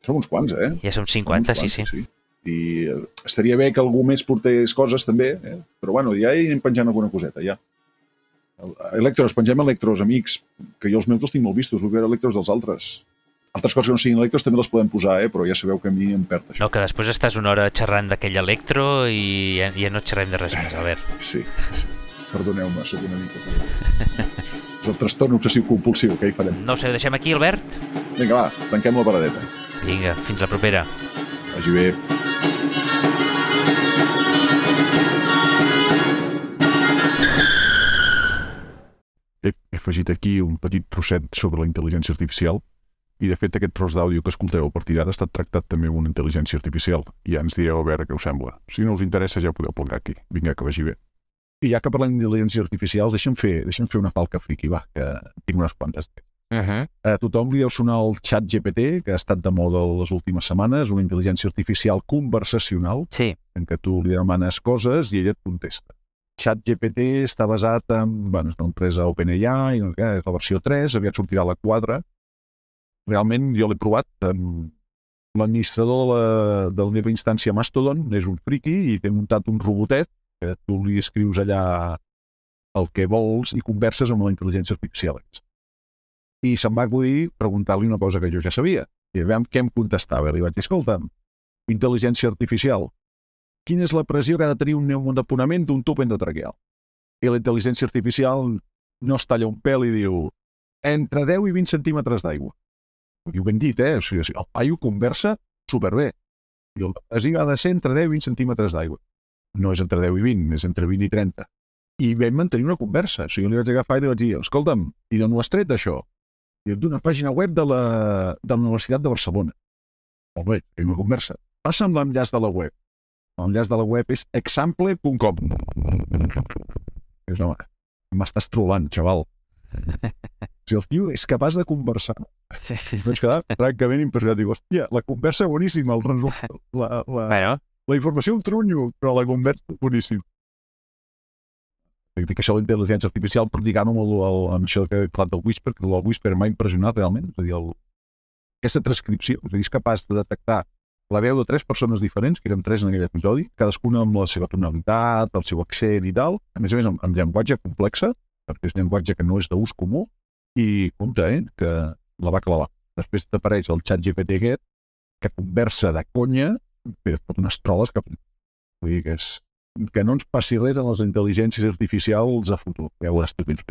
Som uns quants, eh? Ja som Som 50, uns sí, quants, sí. I eh, estaria bé que algú més portés coses també, eh? però bueno, ja hi anem penjant alguna coseta, ja. Electros, pengem electros, amics, que jo els meus els tinc molt vistos, vull veure electros dels altres. Altres coses que no siguin electros també les podem posar, eh? però ja sabeu que a mi em perd això. No, que després estàs una hora xerrant d'aquell electro i ja, ja no xerrem de res més, Albert. Sí, sí. Perdoneu-me, sóc una mica... És el trastorn obsessiu compulsiu, què hi farem? No ho sé, ho deixem aquí, Albert? Vinga, va, tanquem la paradeta. Vinga, fins la propera. Vagi bé. he he afegit aquí un petit trosset sobre la intel·ligència artificial i de fet aquest tros d'àudio que escolteu a partir d'ara ha estat tractat també amb una intel·ligència artificial. Ja ens direu a veure què us sembla. Si no us interessa ja podeu plegar aquí. Vinga, que vagi bé. I ja que parlem d'intel·ligència artificial, deixa'm fer, deixa'm fer una falca friki, va, que tinc unes quantes. Uh -huh. A tothom li deu sonar el xat GPT, que ha estat de moda les últimes setmanes, una intel·ligència artificial conversacional, Sí. en què tu li demanes coses i ella et contesta. Chat GPT està basat en, bueno, és una empresa OpenAI, és la versió 3, aviat sortirà la 4. Realment jo l'he provat, en l'administrador de, la, de la meva instància Mastodon és un friki i té muntat un robotet que tu li escrius allà el que vols i converses amb la intel·ligència artificial. I se'm va acudir preguntar-li una cosa que jo ja sabia. I a veure què em contestava. Li vaig dir, escolta'm, intel·ligència artificial, quina és la pressió que ha de tenir un pneumodemponament d'un tub endotraqueal? I la intel·ligència artificial no es talla un pèl i diu entre 10 i 20 centímetres d'aigua. I ho ben dit, eh? O sigui, el paio conversa superbé. I el pressió ha de ser entre 10 i 20 centímetres d'aigua. No és entre 10 i 20, és entre 20 i 30. I vam mantenir una conversa. O sigui, jo li vaig agafar i li vaig dir, escolta'm, i d'on ho has tret, això? I d'una pàgina web de la, de la Universitat de Barcelona. Molt bé, tenim una conversa. Passa'm l'enllaç de la web. L'enllaç de la web és example.com. És, m'estàs trollant, xaval. Si el tio és capaç de conversar. sí. Vaig quedar francament impressionat. Dic, hòstia, la conversa boníssima, el resum, la, la, Bueno, la informació un trunyo, però la conversa boníssima. Dic que això de la intel·ligència artificial, lligar-ho amb, el, amb això que he parlat del Whisper, que el Whisper m'ha impressionat realment. És a dir, el, aquesta transcripció, és a dir, és capaç de detectar la veu de tres persones diferents, que érem tres en aquell episodi, cadascuna amb la seva tonalitat, el seu accent i tal, a més a més amb, amb llenguatge complexa, perquè és llenguatge que no és d'ús comú, i compte, eh, que la va clavar. Després t'apareix el xat GPT aquest, que conversa de conya, però et pot unes troles que... Vull dir que, és, que no ens passi res a les intel·ligències artificials a futur. Veuràs tu quins